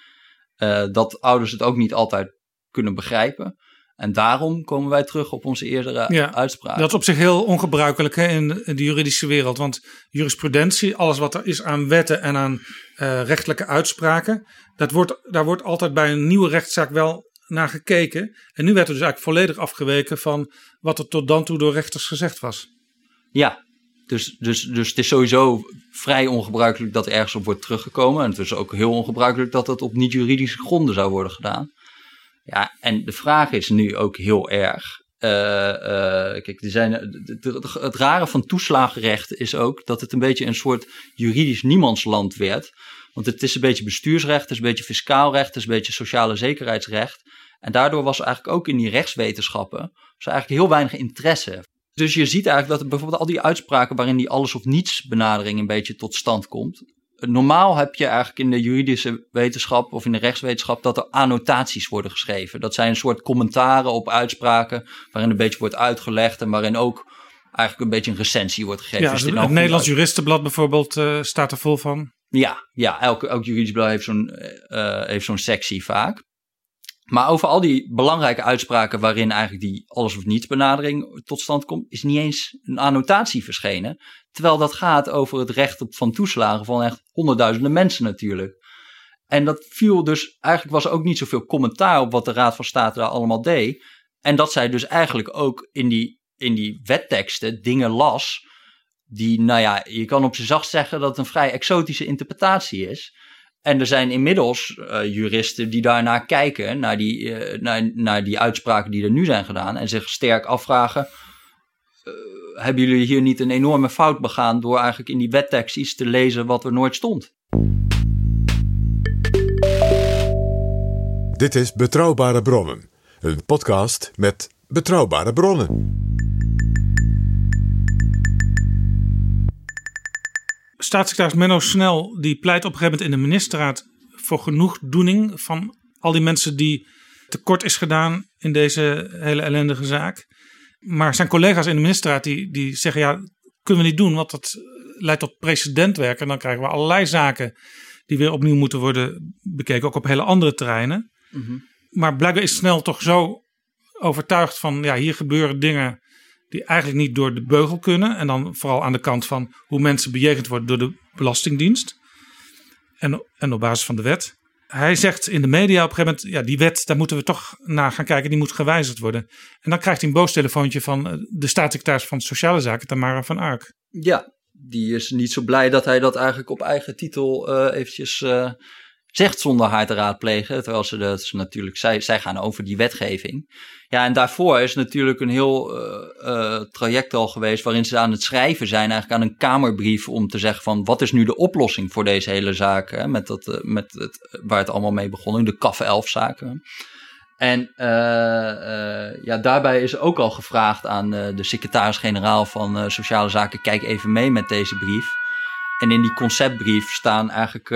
Uh, dat ouders het ook niet altijd kunnen begrijpen. En daarom komen wij terug op onze eerdere ja, uitspraak. Dat is op zich heel ongebruikelijk hè, in de juridische wereld. Want jurisprudentie, alles wat er is aan wetten en aan uh, rechtelijke uitspraken, dat wordt, daar wordt altijd bij een nieuwe rechtszaak wel naar gekeken. En nu werd er dus eigenlijk volledig afgeweken van wat er tot dan toe door rechters gezegd was. Ja, dus, dus, dus het is sowieso vrij ongebruikelijk dat er ergens op wordt teruggekomen. En het is ook heel ongebruikelijk dat dat op niet-juridische gronden zou worden gedaan. Ja, en de vraag is nu ook heel erg. Uh, uh, kijk, er zijn, het, het rare van toeslagenrecht is ook dat het een beetje een soort juridisch niemandsland werd. Want het is een beetje bestuursrecht, het is een beetje fiscaal recht, het is een beetje sociale zekerheidsrecht. En daardoor was eigenlijk ook in die rechtswetenschappen was eigenlijk heel weinig interesse. Dus je ziet eigenlijk dat bijvoorbeeld al die uitspraken waarin die alles of niets benadering een beetje tot stand komt. Normaal heb je eigenlijk in de juridische wetenschap of in de rechtswetenschap dat er annotaties worden geschreven. Dat zijn een soort commentaren op uitspraken waarin een beetje wordt uitgelegd en waarin ook eigenlijk een beetje een recensie wordt gegeven. Ja, dus het, Nederlands Juristenblad bijvoorbeeld uh, staat er vol van. Ja, ja elk, elk juridisch blad heeft zo'n uh, heeft zo'n sectie vaak. Maar over al die belangrijke uitspraken waarin eigenlijk die alles of niets benadering tot stand komt, is niet eens een annotatie verschenen. Terwijl dat gaat over het recht op van toeslagen van echt honderdduizenden mensen natuurlijk. En dat viel dus, eigenlijk was er ook niet zoveel commentaar op wat de Raad van State daar allemaal deed. En dat zij dus eigenlijk ook in die, in die wetteksten dingen las die, nou ja, je kan op zijn zacht zeggen dat het een vrij exotische interpretatie is. En er zijn inmiddels uh, juristen die daarnaar kijken, naar die, uh, naar, die uitspraken die er nu zijn gedaan, en zich sterk afvragen: uh, hebben jullie hier niet een enorme fout begaan door eigenlijk in die wettekst iets te lezen wat er nooit stond? Dit is Betrouwbare Bronnen, een podcast met betrouwbare bronnen. Staatssecretaris Menno Snel die pleit op een gegeven moment in de ministerraad voor genoegdoening van al die mensen die tekort is gedaan in deze hele ellendige zaak. Maar zijn collega's in de ministerraad die, die zeggen ja, kunnen we niet doen, want dat leidt tot precedentwerk en dan krijgen we allerlei zaken die weer opnieuw moeten worden bekeken, ook op hele andere terreinen. Mhm. Maar blijkbaar is Snel toch zo overtuigd van ja, hier gebeuren dingen die eigenlijk niet door de beugel kunnen. En dan vooral aan de kant van hoe mensen bejegend worden door de Belastingdienst. En, en op basis van de wet. hij zegt in de media op een gegeven moment, ja, die wet, daar moeten we toch naar gaan kijken, die moet gewijzigd worden. En dan krijgt hij een boos telefoontje van eh, de staatssecretaris van Sociale Zaken, Tamara van Ark. Ja, die is niet zo blij dat hij dat eigenlijk op eigen titel uh, eventjes uh, zegt zonder haar te raadplegen. Terwijl ze dat ze natuurlijk, zij, zij gaan over die wetgeving. Ja, en daarvoor is natuurlijk een heel uh, traject al geweest waarin ze aan het schrijven zijn, eigenlijk aan een kamerbrief om te zeggen van wat is nu de oplossing voor deze hele zaak, hè, met dat, met het, waar het allemaal mee begon, de CAF 11 zaken. En ja, daarbij is ook al gevraagd aan de secretaris-generaal van Sociale Zaken: kijk even mee met deze brief. En in die conceptbrief staan eigenlijk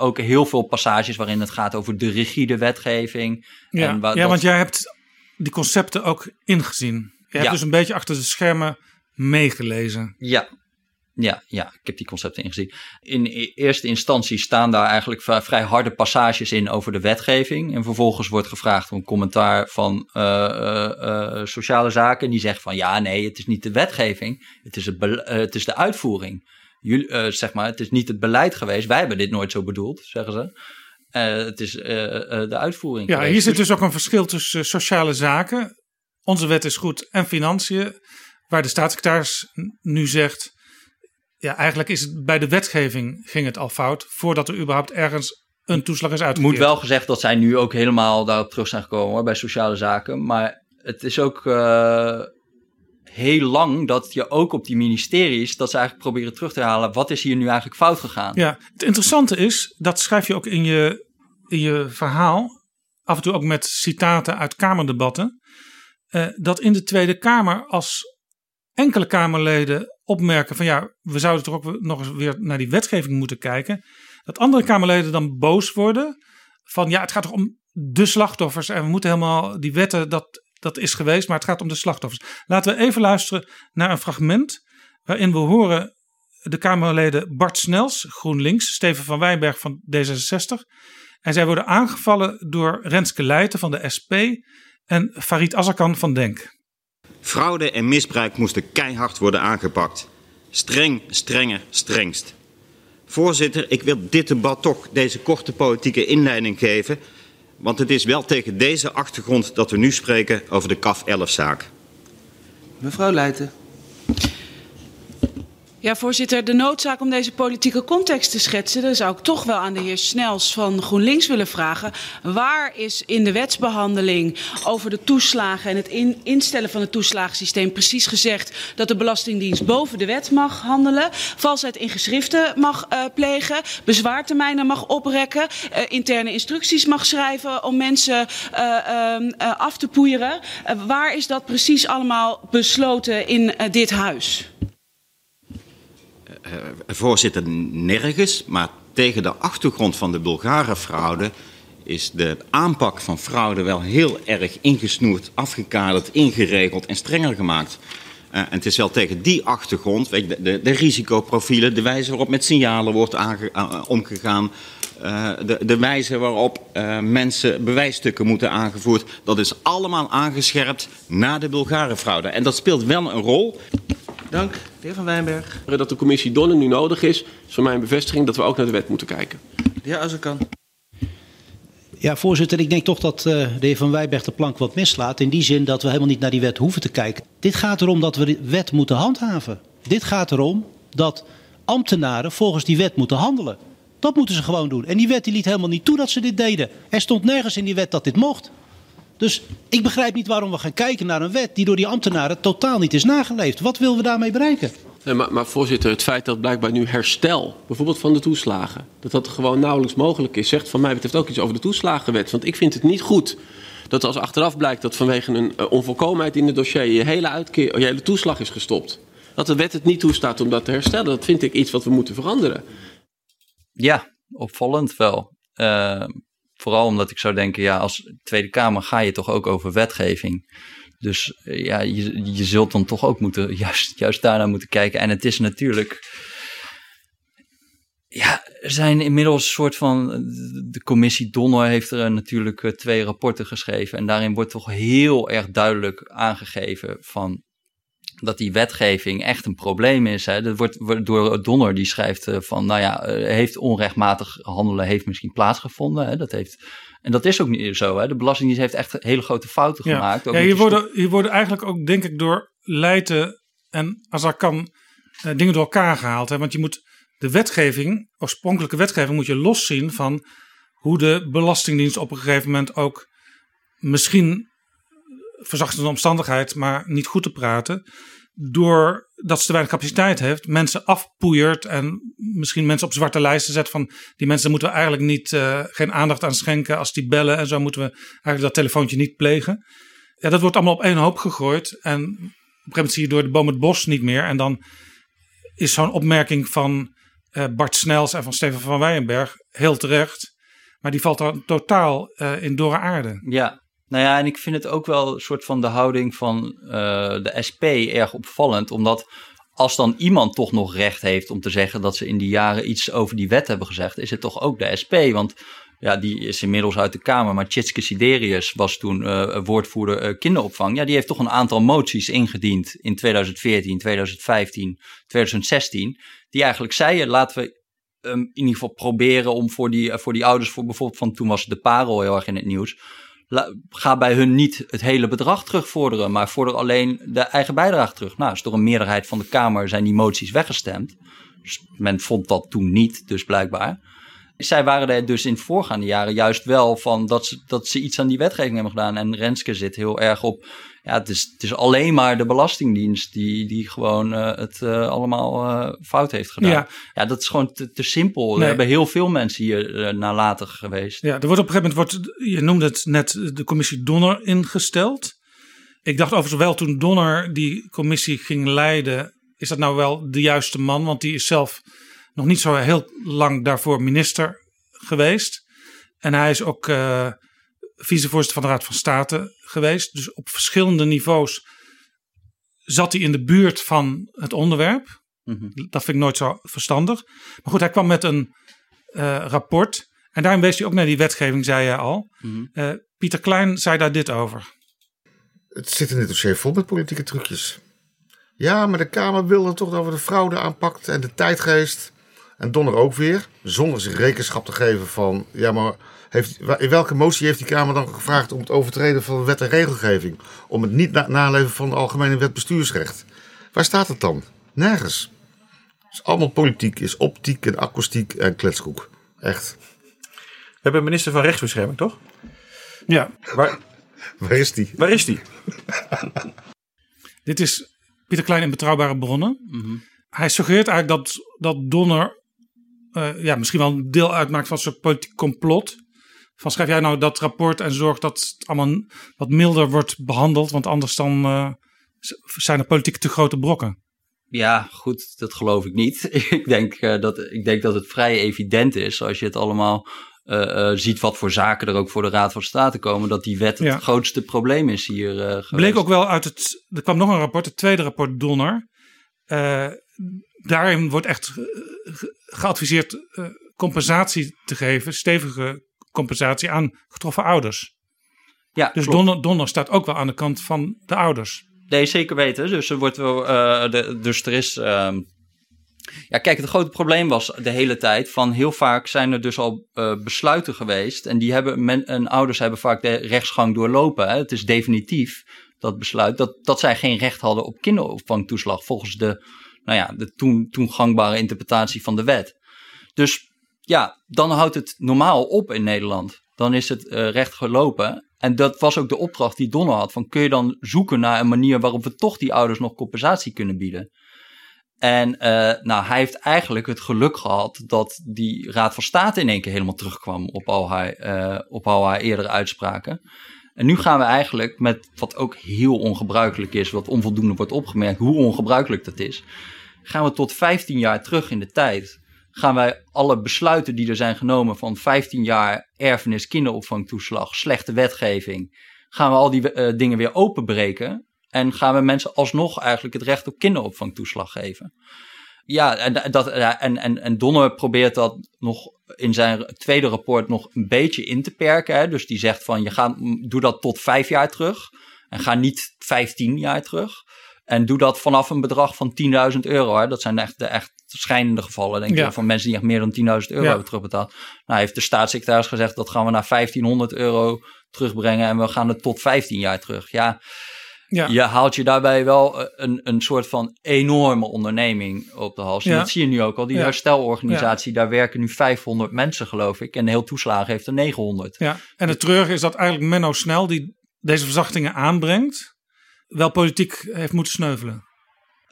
ook heel veel passages waarin het gaat over de rigide wetgeving. Ja, en ja want jij hebt die concepten ook ingezien. Je hebt Ja. dus een beetje achter de schermen meegelezen. Ja. Ja, ja, ik heb die concepten ingezien. In e- eerste instantie staan daar eigenlijk vrij, harde passages in over de wetgeving. En vervolgens wordt gevraagd om commentaar van eh, eh, eh, sociale zaken. Die zegt van ja, nee, het is niet de wetgeving, het is, eh, het is de uitvoering. Jullie, eh, zeg maar, het is niet het beleid geweest. Wij hebben dit nooit zo bedoeld, zeggen ze. Eh, het is eh, de uitvoering. Ja, geweest. hier zit dus ook een verschil tussen sociale zaken, onze wet is goed, en financiën. Waar de staatssecretaris nu zegt, ja, eigenlijk is het bij de wetgeving ging het al fout, voordat er überhaupt ergens een toeslag is uitgekeerd. moet wel gezegd dat zij nu ook helemaal daarop terug zijn gekomen hoor, bij sociale zaken. Maar het is ook heel lang dat je ook op die ministeries, dat ze eigenlijk proberen terug te halen. Wat is hier nu eigenlijk fout gegaan? Ja, het interessante is, dat schrijf je ook in je, in je verhaal, af en toe ook met citaten uit Kamerdebatten, eh, dat in de Tweede Kamer als enkele Kamerleden opmerken van ja, we zouden toch ook nog eens weer naar die wetgeving moeten kijken, dat andere Kamerleden dan boos worden van ja, het gaat toch om de slachtoffers en we moeten helemaal die wetten, dat, dat is geweest, maar het gaat om de slachtoffers. Laten we even luisteren naar een fragment waarin we horen de Kamerleden Bart Snels, GroenLinks, Steven van Wijnberg van D66. En zij worden aangevallen door Renske Leijten van de SP en Farid Azarkan van DENK. Fraude en misbruik moesten keihard worden aangepakt. Streng, strenger, strengst. Voorzitter, ik wil dit debat toch deze korte politieke inleiding geven. Want het is wel tegen deze achtergrond dat we nu spreken over de CAF 11-zaak. Mevrouw Leijten. Ja, voorzitter, de noodzaak om deze politieke context te schetsen, daar zou ik toch wel aan de heer Snels van GroenLinks willen vragen. Waar is in de wetsbehandeling over de toeslagen en het in- instellen van het toeslagensysteem precies gezegd dat de Belastingdienst boven de wet mag handelen, valsheid in geschriften mag uh, plegen, bezwaartermijnen mag oprekken, uh, interne instructies mag schrijven om mensen uh, uh, af te poeieren? Waar is dat precies allemaal besloten in dit huis? Uh, voorzitter, nergens, maar tegen de achtergrond van de Bulgarenfraude is de aanpak van fraude wel heel erg ingesnoerd, afgekaderd, ingeregeld en strenger gemaakt. Uh, en het is wel tegen die achtergrond, de, de, risicoprofielen, de wijze waarop met signalen wordt omgegaan, uh, de, de, wijze waarop mensen bewijsstukken moeten aangevoerd, dat is allemaal aangescherpt na de Bulgarenfraude. En dat speelt wel een rol. Dank, de heer Van Wijnberg. Dat de commissie Donner nu nodig is, is voor mij een bevestiging dat we ook naar de wet moeten kijken. De heer Azarkan. Ja, voorzitter, ik denk toch dat uh, de heer Van Wijberg de plank wat mislaat. In die zin dat we helemaal niet naar die wet hoeven te kijken. Dit gaat erom dat we de wet moeten handhaven. Dit gaat erom dat ambtenaren volgens die wet moeten handelen. Dat moeten ze gewoon doen. En die wet die liet helemaal niet toe dat ze dit deden. Er stond nergens in die wet dat dit mocht. Dus ik begrijp niet waarom we gaan kijken naar een wet die door die ambtenaren totaal niet is nageleefd. Wat willen we daarmee bereiken? Nee, maar, maar, voorzitter, het feit dat blijkbaar nu herstel, bijvoorbeeld van de toeslagen, dat dat gewoon nauwelijks mogelijk is, zegt van mij betreft ook iets over de toeslagenwet. Want ik vind het niet goed dat als achteraf blijkt dat vanwege een uh, onvolkomenheid in het dossier je hele, uitkeer, je hele toeslag is gestopt, dat de wet het niet toestaat om dat te herstellen. Dat vind ik iets wat we moeten veranderen. Ja, opvallend wel. Uh, vooral omdat ik zou denken, ja, als Tweede Kamer ga je toch ook over wetgeving. Dus ja, je, je zult dan toch ook moeten, (laughs) juist, juist daarnaar moeten kijken. En het is natuurlijk. Ja, er zijn inmiddels een soort van. De commissie Donner heeft er natuurlijk twee rapporten geschreven. En daarin wordt toch heel erg duidelijk aangegeven van. Dat die wetgeving echt een probleem is. Hè. Dat wordt, wordt door Donner, die schrijft uh, van, nou ja, uh, heeft onrechtmatig handelen heeft misschien plaatsgevonden. Hè. Dat heeft, en dat is ook niet zo. Hè. De Belastingdienst heeft echt hele grote fouten ja. gemaakt. Ja, hier, worden, hier worden eigenlijk ook, denk ik, door Leiden en Azarkan uh, dingen door elkaar gehaald. Hè. Want je moet de wetgeving, oorspronkelijke wetgeving, moet je loszien van hoe de Belastingdienst op een gegeven moment ook misschien verzachtende omstandigheid, maar niet goed te praten. Doordat ze te weinig capaciteit heeft, mensen afpoeiert en misschien mensen op zwarte lijsten zet van die mensen moeten we eigenlijk niet, uh, geen aandacht aan schenken. Als die bellen en zo moeten we eigenlijk dat telefoontje niet plegen. Ja, dat wordt allemaal op één hoop gegooid en op een gegeven moment zie je door de boom het bos niet meer. En dan is zo'n opmerking van uh, Bart Snels en van Steven van Weijenberg heel terecht. Maar die valt dan totaal uh, in dorre aarde. Ja, nou ja, en ik vind het ook wel een soort van de houding van uh, de SP erg opvallend. Omdat als dan iemand toch nog recht heeft om te zeggen dat ze in die jaren iets over die wet hebben gezegd, is het toch ook de SP. Want ja, die is inmiddels uit de Kamer. Maar Tjitske Siderius was toen uh, woordvoerder uh, kinderopvang. Ja, die heeft toch een aantal moties ingediend in 2014, 2015, 2016. Die eigenlijk zeiden, laten we um, in ieder geval proberen om voor die, voor die ouders, voor bijvoorbeeld van toen was de parel heel erg in het nieuws. Ga bij hun niet het hele bedrag terugvorderen, maar vorder alleen de eigen bijdrage terug. Nou, dus door een meerderheid van de Kamer zijn die moties weggestemd. Dus men vond dat toen niet, dus blijkbaar. Zij waren er dus in voorgaande jaren juist wel van dat ze, dat ze iets aan die wetgeving hebben gedaan. En Renske zit heel erg op. Ja, het is, het is alleen maar de Belastingdienst die, die gewoon uh, het uh, allemaal uh, fout heeft gedaan. Ja. ja, dat is gewoon te, te simpel. Nee. Er hebben heel veel mensen hier nalatig geweest. Ja, er wordt op een gegeven moment, wordt, je noemde het net, de commissie Donner ingesteld. Ik dacht overigens wel toen Donner die commissie ging leiden, is dat nou wel de juiste man? Want die is zelf nog niet zo heel lang daarvoor minister geweest. En hij is ook uh, vicevoorzitter van de Raad van State geweest. Dus op verschillende niveaus zat hij in de buurt van het onderwerp. Mm -hmm. Dat vind ik nooit zo verstandig. Maar goed, hij kwam met een uh, rapport. En daarin wees hij ook naar die wetgeving, zei je al. Mm -hmm. uh, Pieter Klein zei daar dit over. Het zit in dit dossier vol met politieke trucjes. Ja, maar de Kamer wilde toch dat we de fraude aanpakt en de tijdgeest. En Donner ook weer, zonder zich rekenschap te geven van... ja, maar heeft, in welke motie heeft die Kamer dan gevraagd... om het overtreden van wet en regelgeving? Om het niet na naleven van de Algemene Wet Bestuursrecht? Waar staat het dan? Nergens. Het is allemaal politiek, is optiek en akoestiek en kletskoek. Echt. We hebben een minister van Rechtsbescherming, toch? Ja. Waar, waar is die? Waar is die? (laughs) Dit is Pieter Klein in Betrouwbare Bronnen. Mm -hmm. Hij suggereert eigenlijk dat, dat Donner uh, ja, misschien wel een deel uitmaakt van een soort politiek complot. Van schrijf jij nou dat rapport en zorg dat het allemaal wat milder wordt behandeld, want anders dan uh, zijn er politiek te grote brokken. Ja, goed, dat geloof ik niet. (laughs) ik, denk, uh, dat, ik denk dat het vrij evident is als je het allemaal uh, ziet wat voor zaken er ook voor de Raad van State komen, dat die wet het ja. grootste probleem is hier. Bleek ook wel uit het. Er kwam nog een rapport, het tweede rapport Donner. Daarin wordt echt geadviseerd compensatie te geven, stevige compensatie aan getroffen ouders. Ja, dus Donner, Donner staat ook wel aan de kant van de ouders. Nee, zeker weten. Dus er wordt wel. Uh, de, dus er is. Uh, ja, kijk, het grote probleem was de hele tijd van heel vaak zijn er dus al uh, besluiten geweest. En die hebben men, en ouders hebben vaak de rechtsgang doorlopen. Hè. Het is definitief dat besluit dat, dat zij geen recht hadden op kinderopvangtoeslag volgens de, nou ja, de toen, toen gangbare interpretatie van de wet. Dus ja, dan houdt het normaal op in Nederland. Dan is het uh, recht gelopen. En dat was ook de opdracht die Donner had. Van kun je dan zoeken naar een manier waarop we toch die ouders nog compensatie kunnen bieden. En uh, nou, hij heeft eigenlijk het geluk gehad dat die Raad van State in één keer helemaal terugkwam op al haar, uh, op al haar eerdere uitspraken. En nu gaan we eigenlijk met wat ook heel ongebruikelijk is, wat onvoldoende wordt opgemerkt, hoe ongebruikelijk dat is, gaan we tot 15 jaar terug in de tijd. Gaan wij alle besluiten die er zijn genomen van 15 jaar erfenis, kinderopvangtoeslag, slechte wetgeving, gaan we al die uh, dingen weer openbreken en gaan we mensen alsnog eigenlijk het recht op kinderopvangtoeslag geven. Ja, en, dat, en, en, en Donner probeert dat nog in zijn tweede rapport nog een beetje in te perken. Hè? Dus die zegt van je gaat, doe dat tot vijf jaar terug. En ga niet vijftien jaar terug. En doe dat vanaf een bedrag van 10.000 euro. Hè. Dat zijn echt de echt schijnende gevallen, denk Ja. ik, van mensen die echt meer dan 10.000 euro hebben terugbetaald. Nou, heeft de staatssecretaris gezegd dat gaan we naar 1500 euro terugbrengen en we gaan het tot 15 jaar terug. Ja, Ja. je haalt je daarbij wel eh, een, een soort van enorme onderneming op de hals. En Ja. dat zie je nu ook al. Die Ja. herstelorganisatie, daar werken nu 500 mensen, geloof ik. En heel toeslagen heeft er 900. Ja, en het treurige is dat eigenlijk Menno Snel, die deze verzachtingen aanbrengt, wel politiek heeft moeten sneuvelen.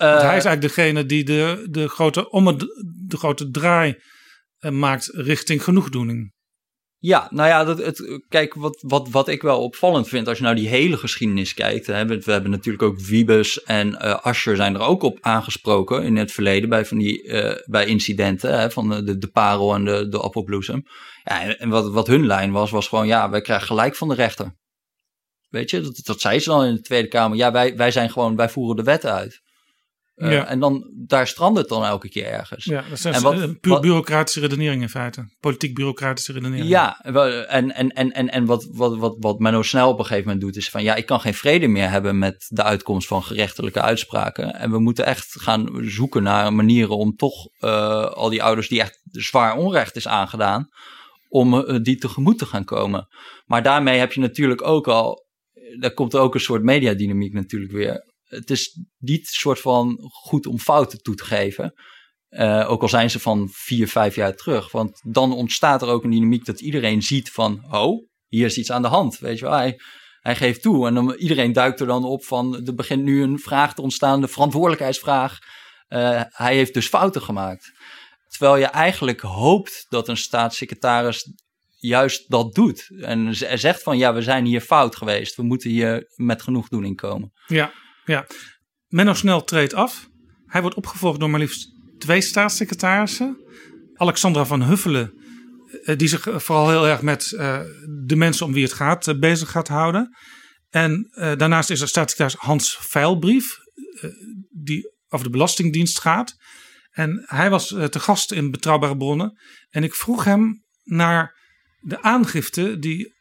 Want Eh, hij is eigenlijk degene die de, de, grote, om de grote draai eh, maakt richting genoegdoening. Ja, nou ja, dat, het, kijk, wat, wat, wat ik wel opvallend vind, als je nou die hele geschiedenis kijkt. Hè, we, we hebben natuurlijk ook Wiebes en eh Ascher zijn er ook op aangesproken in het verleden bij, van die, bij incidenten hè, van de, de, de parel en de, de appelbloesem. Ja, en, en wat, wat hun lijn was, was gewoon, ja, wij krijgen gelijk van de rechter. Weet je, dat, dat zei ze dan in de Tweede Kamer. Ja, wij, wij zijn gewoon, wij voeren de wet uit. Eh, Ja. En dan, daar strandt het dan elke keer ergens. Ja, dat is En wat- puur wat- bureaucratische redenering in feite. Politiek bureaucratische redenering. Ja, en, en, en, en, en wat, wat, wat, wat Menno Snel op een gegeven moment doet, is van ja, ik kan geen vrede meer hebben met de uitkomst van gerechtelijke uitspraken. En we moeten echt gaan zoeken naar manieren om toch eh, al die ouders die echt zwaar onrecht is aangedaan, om eh, die tegemoet te gaan komen. Maar daarmee heb je natuurlijk ook al, daar komt ook een soort mediadynamiek natuurlijk weer. Het is niet soort van goed om fouten toe te geven. Eh, ook al zijn ze van vier, vijf jaar terug. Want dan ontstaat er ook een dynamiek dat iedereen ziet van... oh, hier is iets aan de hand, weet je wel. Hij, geeft toe en dan, iedereen duikt er dan op van... er begint nu een vraag te ontstaan, de verantwoordelijkheidsvraag. Eh, hij heeft dus fouten gemaakt. Terwijl je eigenlijk hoopt dat een staatssecretaris juist dat doet. En zegt van, ja, we zijn hier fout geweest. We moeten hier met genoegdoening komen. Ja, ja. Menno Snel treedt af. Hij wordt opgevolgd door maar liefst twee staatssecretarissen. Alexandra van Huffelen, eh, die zich vooral heel erg met eh, de mensen om wie het gaat eh, bezig gaat houden. En eh, daarnaast is er staatssecretaris Hans Veilbrief, eh, die over de Belastingdienst gaat. En hij was eh, te gast in Betrouwbare Bronnen. En ik vroeg hem naar de aangifte die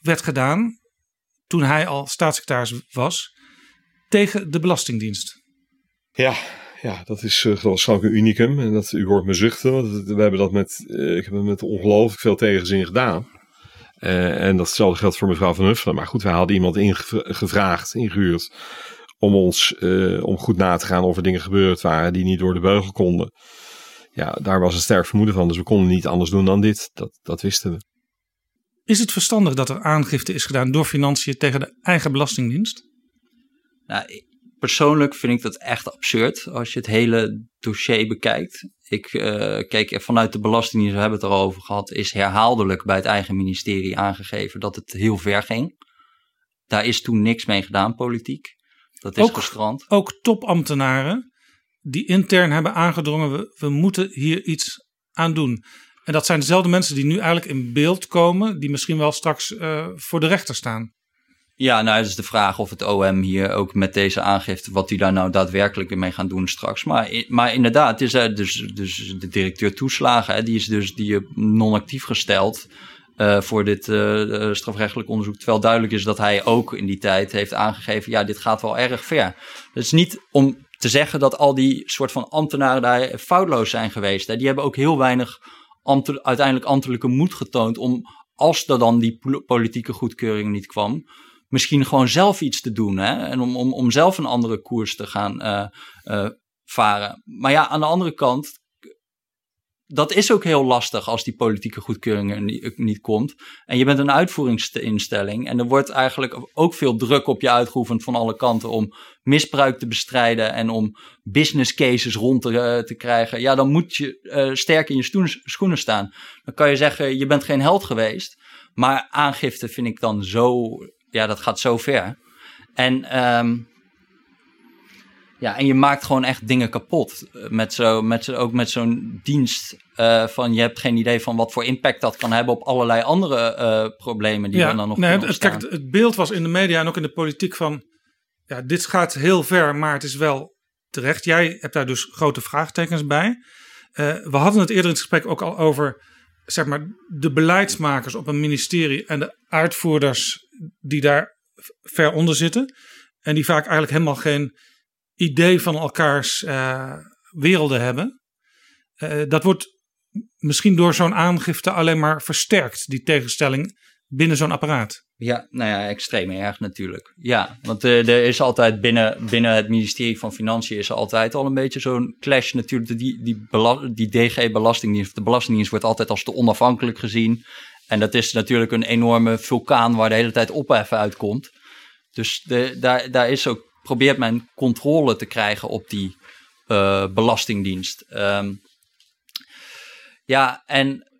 werd gedaan toen hij al staatssecretaris was tegen de Belastingdienst. Ja, ja, dat is uh, waarschijnlijk een unicum. En dat, u hoort me zuchten, want we hebben dat met, eh, ik heb het met ongelooflijk veel tegenzin gedaan. Eh, en datzelfde geldt voor mevrouw Van Huffelen. Maar goed, wij hadden iemand ingevraagd, ingehuurd, om ons, om goed na te gaan of er dingen gebeurd waren die niet door de beugel konden. Ja, daar was een sterk vermoeden van, dus we konden niet anders doen dan dit. Dat, dat wisten we. Is het verstandig dat er aangifte is gedaan door financiën tegen de eigen Belastingdienst? Nou, persoonlijk vind ik dat echt absurd als je het hele dossier bekijkt. Ik eh, kijk vanuit de Belastingdienst, we hebben het er al over gehad, is herhaaldelijk bij het eigen ministerie aangegeven dat het heel ver ging. Daar is toen niks mee gedaan, politiek. Dat is Ook- gestrand. Ook topambtenaren die intern hebben aangedrongen, we, we moeten hier iets aan doen. En dat zijn dezelfde mensen die nu eigenlijk in beeld komen, die misschien wel straks eh, voor de rechter staan. Ja, nou, het is de vraag of het OM hier ook met deze aangifte, wat die daar nou daadwerkelijk mee gaan doen straks. Maar, maar inderdaad, is eh, dus, dus de directeur toeslagen, hè, die is dus die je non-actief gesteld eh, voor dit eh, eh, strafrechtelijk onderzoek. Terwijl duidelijk is dat hij ook in die tijd heeft aangegeven, ja, dit gaat wel erg ver. Het is niet om te zeggen dat al die soort van ambtenaren daar foutloos zijn geweest. Hè. Die hebben ook heel weinig uiteindelijk ambtelijke moed getoond om, als er dan die pol- politieke goedkeuring niet kwam, misschien gewoon zelf iets te doen. Hè? En om, om, om zelf een andere koers te gaan eh, eh, varen. Maar ja, aan de andere kant, dat is ook heel lastig als die politieke goedkeuring er niet, niet komt. En je bent een uitvoeringsinstelling. En er wordt eigenlijk ook veel druk op je uitgeoefend van alle kanten om misbruik te bestrijden en om business cases rond te, eh, te krijgen. Ja, dan moet je sterk in je schoenen staan. Dan kan je zeggen, je bent geen held geweest. Maar aangifte vind ik dan zo, ja, dat gaat zo ver. En, ehm, ja, en je maakt gewoon echt dingen kapot. Met zo, met ook met zo'n dienst. eh, van je hebt geen idee van wat voor impact dat kan hebben op allerlei andere eh, problemen die er dan nog nee, kunnen het, kijk, het beeld was in de media en ook in de politiek van, ja, dit gaat heel ver, maar het is wel terecht. Jij hebt daar dus grote vraagtekens bij. Eh, we hadden het eerder in het gesprek ook al over, zeg maar, de beleidsmakers op een ministerie en de uitvoerders die daar ver onder zitten. En die vaak eigenlijk helemaal geen idee van elkaars uh, werelden hebben. Uh, dat wordt misschien door zo'n aangifte alleen maar versterkt, die tegenstelling binnen zo'n apparaat. Ja, nou ja, extreem erg natuurlijk. Ja, want uh, er is altijd binnen, binnen het ministerie van Financiën is er altijd al een beetje zo'n clash natuurlijk. Die, die, die DG-belastingdienst, de belastingdienst wordt altijd als te onafhankelijk gezien. En dat is natuurlijk een enorme vulkaan waar de hele tijd opheffen uitkomt. Dus de, daar, daar is ook, probeert men controle te krijgen op die uh, belastingdienst. Um, ja, en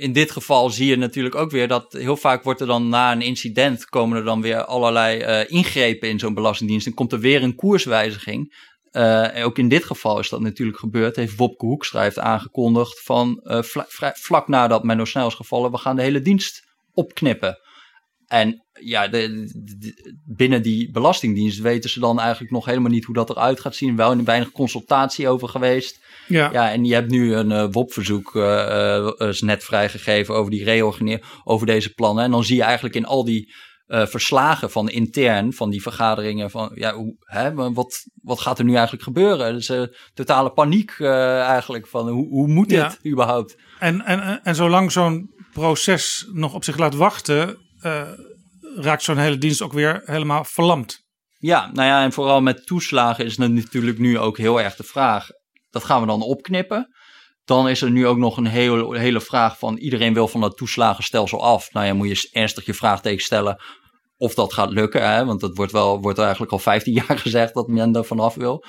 in dit geval zie je natuurlijk ook weer dat heel vaak wordt er dan na een incident komen er dan weer allerlei uh, ingrepen in zo'n belastingdienst en komt er weer een koerswijziging. En ook in dit geval is dat natuurlijk gebeurd. Heeft Wopke Hoekstra heeft aangekondigd van vla vlak nadat Menno Snel is gevallen, we gaan de hele dienst opknippen. En ja, de, de, binnen die belastingdienst weten ze dan eigenlijk nog helemaal niet hoe dat eruit gaat zien. Wel in weinig consultatie over geweest. Ja, ja en je hebt nu een uh, WOP-verzoek uh, is net vrijgegeven over die reorganisering, over deze plannen. En dan zie je eigenlijk in al die verslagen van intern, van die vergaderingen, van ja, hoe, hè, wat, wat gaat er nu eigenlijk gebeuren? Dus totale paniek eigenlijk van hoe, hoe moet dit ja. überhaupt? En, en, en zolang zo'n proces nog op zich laat wachten, raakt zo'n hele dienst ook weer helemaal verlamd. Ja, nou ja, en vooral met toeslagen is het natuurlijk nu ook heel erg de vraag. Dat gaan we dan opknippen. Dan is er nu ook nog een hele, hele vraag van iedereen wil van dat toeslagenstelsel af. Nou ja, moet je ernstig je vraagteken stellen of dat gaat lukken. Hè? Want dat wordt, wel, wordt eigenlijk al 15 (laughs) jaar gezegd dat men er vanaf wil.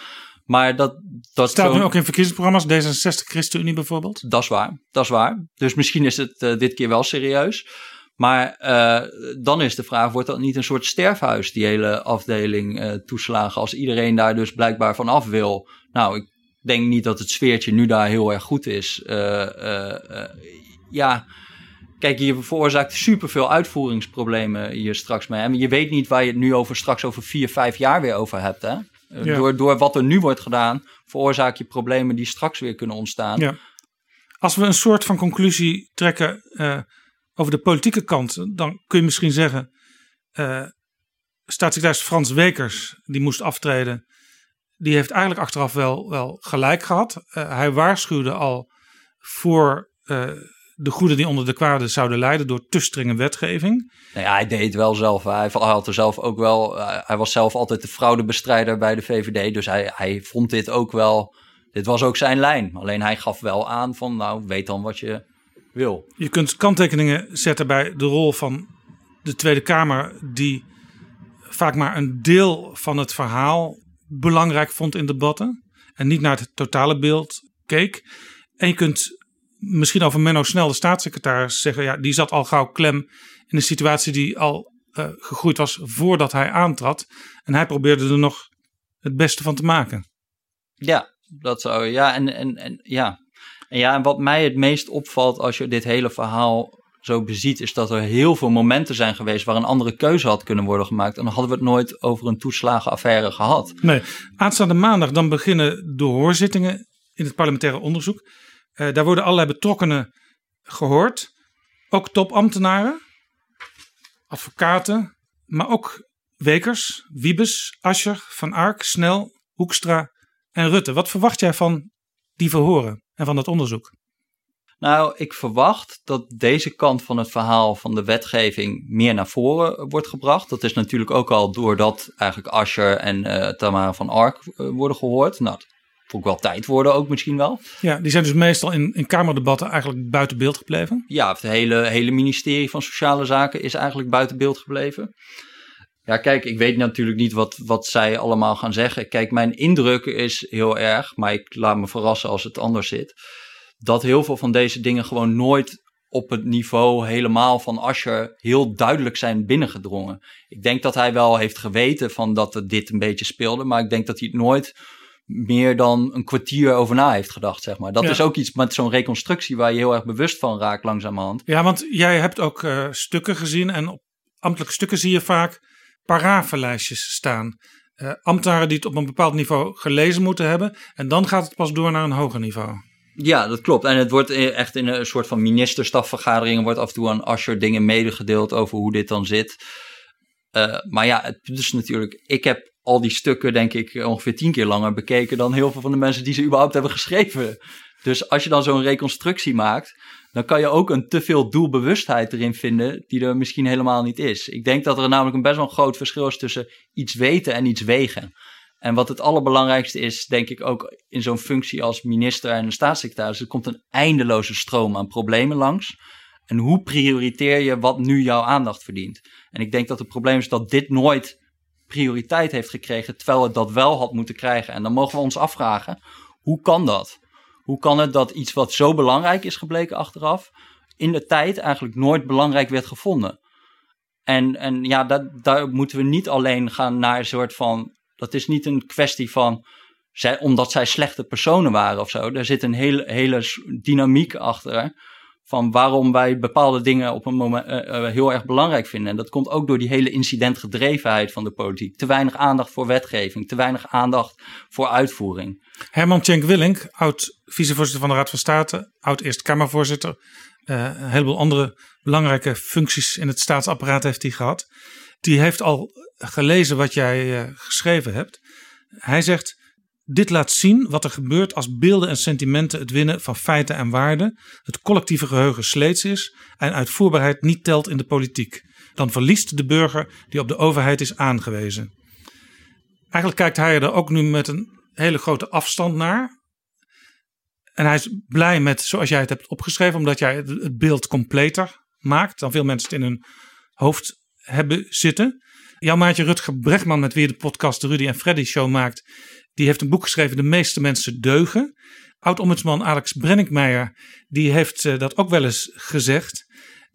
Maar dat, dat staat nu ook in verkiezingsprogramma's, D66, ChristenUnie bijvoorbeeld. Dat is waar, dat is waar. Dus misschien is het uh, dit keer wel serieus. Maar uh, dan is de vraag, wordt dat niet een soort sterfhuis, die hele afdeling uh, toeslagen, als iedereen daar dus blijkbaar van af wil? Nou, ik denk niet dat het sfeertje nu daar heel erg goed is. ja, Kijk, je veroorzaakt superveel uitvoeringsproblemen hier straks mee. En je weet niet waar je het nu over straks over vier, vijf jaar weer over hebt. Hè? Ja. Door, door wat er nu wordt gedaan, veroorzaak je problemen die straks weer kunnen ontstaan. Ja. Als we een soort van conclusie trekken over de politieke kant, dan kun je misschien zeggen: uh, staatssecretaris Frans Wekers, die moest aftreden, die heeft eigenlijk achteraf wel, wel gelijk gehad. Uh, hij waarschuwde al voor de goede die onder de kwade zouden leiden door te strenge wetgeving. Nou ja, hij deed het wel zelf. Hij had er zelf ook wel. Hij was zelf altijd de fraudebestrijder bij de VVD. Dus hij, hij vond dit ook wel. Dit was ook zijn lijn. Alleen hij gaf wel aan van, nou, weet dan wat je wil. Je kunt kanttekeningen zetten bij de rol van de Tweede Kamer, die vaak maar een deel van het verhaal belangrijk vond in debatten. En niet naar het totale beeld keek. En je kunt misschien over Menno Snel, de staatssecretaris, zeggen: ja, die zat al gauw klem in een situatie die al uh, gegroeid was voordat hij aantrad. En hij probeerde er nog het beste van te maken. Ja, dat zou. Ja, en, en, en, ja. Ja, en wat mij het meest opvalt als je dit hele verhaal zo beziet, is dat er heel veel momenten zijn geweest waar een andere keuze had kunnen worden gemaakt. En dan hadden we het nooit over een toeslagenaffaire gehad. Nee, aanstaande maandag dan beginnen de hoorzittingen in het parlementaire onderzoek. Uh, daar worden allerlei betrokkenen gehoord. Ook topambtenaren, advocaten, maar ook Wekers, Wiebes, Ascher, Van Ark, Snel, Hoekstra en Rutte. Wat verwacht jij van die verhoren en van dat onderzoek? Nou, ik verwacht dat deze kant van het verhaal van de wetgeving meer naar voren wordt gebracht. Dat is natuurlijk ook al doordat eigenlijk Ascher en uh, Tamara van Ark uh, worden gehoord. Nou, ook wel tijd worden ook misschien wel. Ja, die zijn dus meestal in, in Kamerdebatten eigenlijk buiten beeld gebleven. Ja, het hele, hele ministerie van Sociale Zaken is eigenlijk buiten beeld gebleven. Ja, kijk, ik weet natuurlijk niet wat, wat zij allemaal gaan zeggen. Kijk, mijn indruk is heel erg, maar ik laat me verrassen als het anders zit. Dat heel veel van deze dingen gewoon nooit op het niveau helemaal van Ascher heel duidelijk zijn binnengedrongen. Ik denk dat hij wel heeft geweten van dat dit een beetje speelde, maar ik denk dat hij het nooit meer dan een kwartier over na heeft gedacht, zeg maar. Dat is ook iets met zo'n reconstructie waar je heel erg bewust van raakt langzamerhand. Ja, want jij hebt ook uh, stukken gezien en op ambtelijke stukken zie je vaak paravenlijstjes staan. Uh, ambtenaren die het op een bepaald niveau gelezen moeten hebben en dan gaat het pas door naar een hoger niveau. Ja, dat klopt. En het wordt echt in een soort van ministerstafvergaderingen wordt af en toe aan Asscher dingen medegedeeld over hoe dit dan zit. Uh, maar ja, het is natuurlijk, ik heb al die stukken, denk ik, ongeveer tien keer langer bekeken dan heel veel van de mensen die ze überhaupt hebben geschreven. Dus als je dan zo'n reconstructie maakt, dan kan je ook een te veel doelbewustheid erin vinden die er misschien helemaal niet is. Ik denk dat er namelijk een best wel groot verschil is tussen iets weten en iets wegen. En wat het allerbelangrijkste is, denk ik ook in zo'n functie als minister en staatssecretaris, er komt een eindeloze stroom aan problemen langs. En hoe prioriteer je wat nu jouw aandacht verdient? En ik denk dat het probleem is dat dit nooit prioriteit heeft gekregen, terwijl het dat wel had moeten krijgen. En dan mogen we ons afvragen, hoe kan dat? Hoe kan het dat iets wat zo belangrijk is gebleken achteraf, in de tijd eigenlijk nooit belangrijk werd gevonden? En, en ja, dat, daar moeten we niet alleen gaan naar een soort van. Dat is niet een kwestie van. Zij, omdat zij slechte personen waren of zo. Er zit een hele, hele dynamiek achter van waarom wij bepaalde dingen op een moment uh, heel erg belangrijk vinden. En dat komt ook door die hele incidentgedrevenheid van de politiek. Te weinig aandacht voor wetgeving, te weinig aandacht voor uitvoering. Herman Tjenk Willink, oud vicevoorzitter van de Raad van State, oud Eerste Kamervoorzitter. Uh, een heleboel andere belangrijke functies in het staatsapparaat heeft hij gehad. Die heeft al gelezen wat jij uh, geschreven hebt. Hij zegt: dit laat zien wat er gebeurt als beelden en sentimenten het winnen van feiten en waarden, het collectieve geheugen sleets is en uitvoerbaarheid niet telt in de politiek. Dan verliest de burger die op de overheid is aangewezen. Eigenlijk kijkt hij er ook nu met een hele grote afstand naar. En hij is blij met zoals jij het hebt opgeschreven, omdat jij het beeld completer maakt dan veel mensen het in hun hoofd hebben zitten. Jouw maatje Rutger Bregman, met wie je de podcast de Rudy en Freddy Show maakt, die heeft een boek geschreven, De meeste mensen deugen. Oud-ombudsman Alex Brenninkmeijer, die heeft uh, dat ook wel eens gezegd.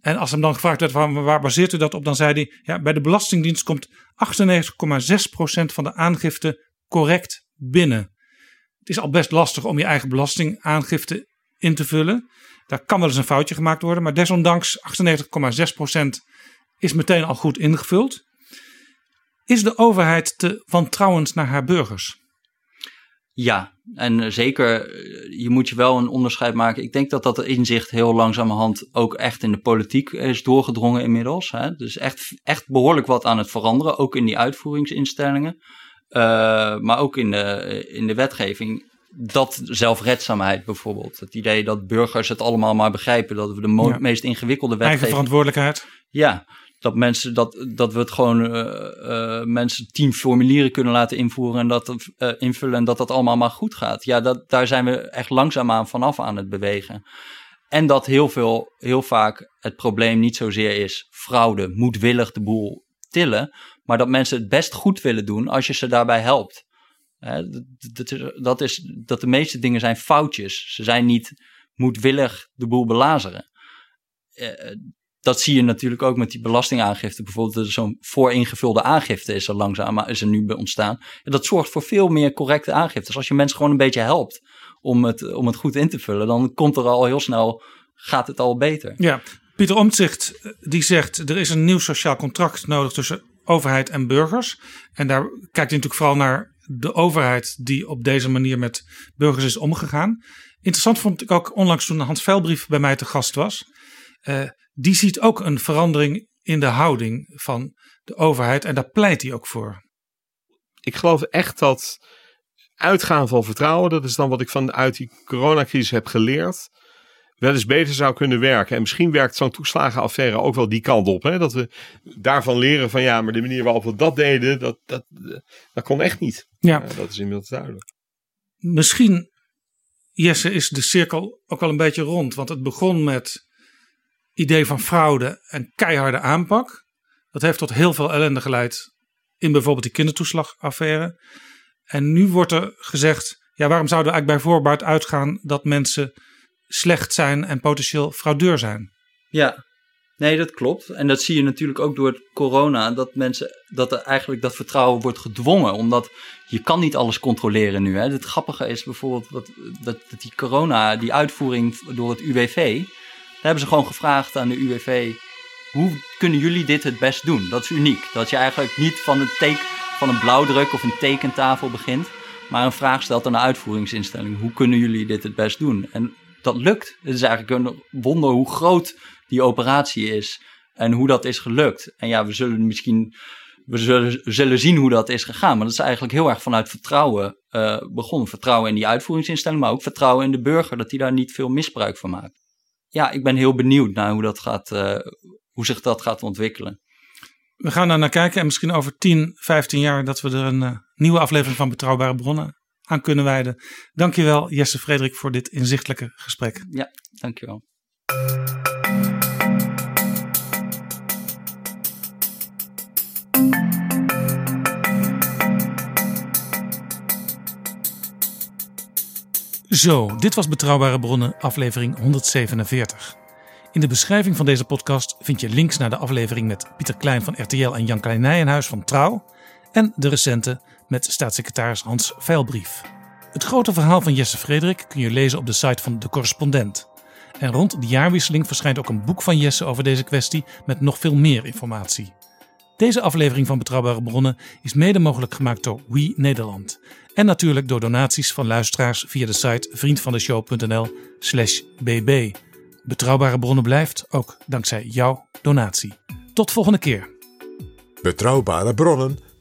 En als hem dan gevraagd werd, waar, waar baseert u dat op? Dan zei hij, ja, bij de Belastingdienst komt 98,6% van de aangifte correct binnen. Het is al best lastig om je eigen belastingaangifte in te vullen. Daar kan wel eens een foutje gemaakt worden, maar desondanks 98,6% is meteen al goed ingevuld. Is de overheid te wantrouwend naar haar burgers? Ja, en zeker, je moet je wel een onderscheid maken. Ik denk dat dat inzicht heel langzamerhand ook echt in de politiek is doorgedrongen inmiddels. Hè. Dus echt, echt behoorlijk wat aan het veranderen, ook in die uitvoeringsinstellingen. Uh, maar ook in de, in de wetgeving. Dat zelfredzaamheid bijvoorbeeld. Het idee dat burgers het allemaal maar begrijpen. Dat we de ja. meest ingewikkelde wetgeving... Eigen verantwoordelijkheid. Ja, dat mensen dat, dat we het gewoon uh, uh, mensen tien formulieren kunnen laten invoeren en dat uh, invullen en dat dat allemaal maar goed gaat. Ja, dat, daar zijn we echt langzaamaan vanaf aan het bewegen. En dat heel veel, heel vaak het probleem niet zozeer is fraude, moedwillig de boel tillen, maar dat mensen het best goed willen doen als je ze daarbij helpt. dat, is, dat, is, dat de meeste dingen zijn foutjes. Ze zijn niet moedwillig de boel belazeren dat zie je natuurlijk ook met die belastingaangifte. Bijvoorbeeld zo'n vooringevulde aangifte is er langzaam is er nu ontstaan. En dat zorgt voor veel meer correcte aangiftes. Als je mensen gewoon een beetje helpt om het, om het goed in te vullen, dan komt er al heel snel, gaat het al beter. Ja, Pieter Omtzigt die zegt er is een nieuw sociaal contract nodig tussen overheid en burgers. En daar kijkt hij natuurlijk vooral naar de overheid die op deze manier met burgers is omgegaan. Interessant vond ik ook onlangs toen Hans Velbrief bij mij te gast was. Uh, die ziet ook een verandering in de houding van de overheid en daar pleit hij ook voor. Ik geloof echt dat uitgaan van vertrouwen, dat is dan wat ik vanuit die coronacrisis heb geleerd, wel eens beter zou kunnen werken. En misschien werkt zo'n toeslagenaffaire ook wel die kant op. Hè? Dat we daarvan leren van ja, maar de manier waarop we dat deden, dat, dat, dat kon echt niet. Ja. dat is inmiddels duidelijk. Misschien, Jesse, is de cirkel ook wel een beetje rond. Want het begon met idee van fraude en keiharde aanpak. Dat heeft tot heel veel ellende geleid in bijvoorbeeld die kindertoeslagaffaire. En nu wordt er gezegd, ja, waarom zouden we eigenlijk bij voorbaat uitgaan dat mensen slecht zijn en potentieel fraudeur zijn? Ja, nee, dat klopt. En dat zie je natuurlijk ook door corona, dat mensen, dat er eigenlijk dat vertrouwen wordt gedwongen, omdat je kan niet alles controleren nu. Hè. Het grappige is bijvoorbeeld dat, dat, die corona, die uitvoering door het UWV, hebben ze gewoon gevraagd aan de UWV: hoe kunnen jullie dit het best doen? Dat is uniek. Dat je eigenlijk niet van een, teken, van een blauwdruk of een tekentafel begint, maar een vraag stelt aan de uitvoeringsinstelling: hoe kunnen jullie dit het best doen? En dat lukt. Het is eigenlijk een wonder hoe groot die operatie is en hoe dat is gelukt. En ja, we zullen misschien we zullen, zullen zien hoe dat is gegaan. Maar dat is eigenlijk heel erg vanuit vertrouwen uh, begonnen. Vertrouwen in die uitvoeringsinstelling, maar ook vertrouwen in de burger dat die daar niet veel misbruik van maakt. Ja, ik ben heel benieuwd naar hoe, dat gaat, uh, hoe zich dat gaat ontwikkelen. We gaan daar naar kijken en misschien over 10, 15 jaar dat we er een uh, nieuwe aflevering van Betrouwbare Bronnen aan kunnen wijden. Dankjewel Jesse Frederik voor dit inzichtelijke gesprek. Ja, dankjewel. Zo, dit was Betrouwbare Bronnen, aflevering 147. In de beschrijving van deze podcast vind je links naar de aflevering met Pieter Klein van RTL en Jan Klein Nijenhuis van Trouw en de recente met staatssecretaris Hans Veilbrief. Het grote verhaal van Jesse Frederik kun je lezen op de site van De Correspondent. En rond de jaarwisseling verschijnt ook een boek van Jesse over deze kwestie met nog veel meer informatie. Deze aflevering van Betrouwbare Bronnen is mede mogelijk gemaakt door We Nederland. En natuurlijk door donaties van luisteraars via de site vriendvandeshow.nl/slash bb. Betrouwbare bronnen blijft ook dankzij jouw donatie. Tot volgende keer. Betrouwbare bronnen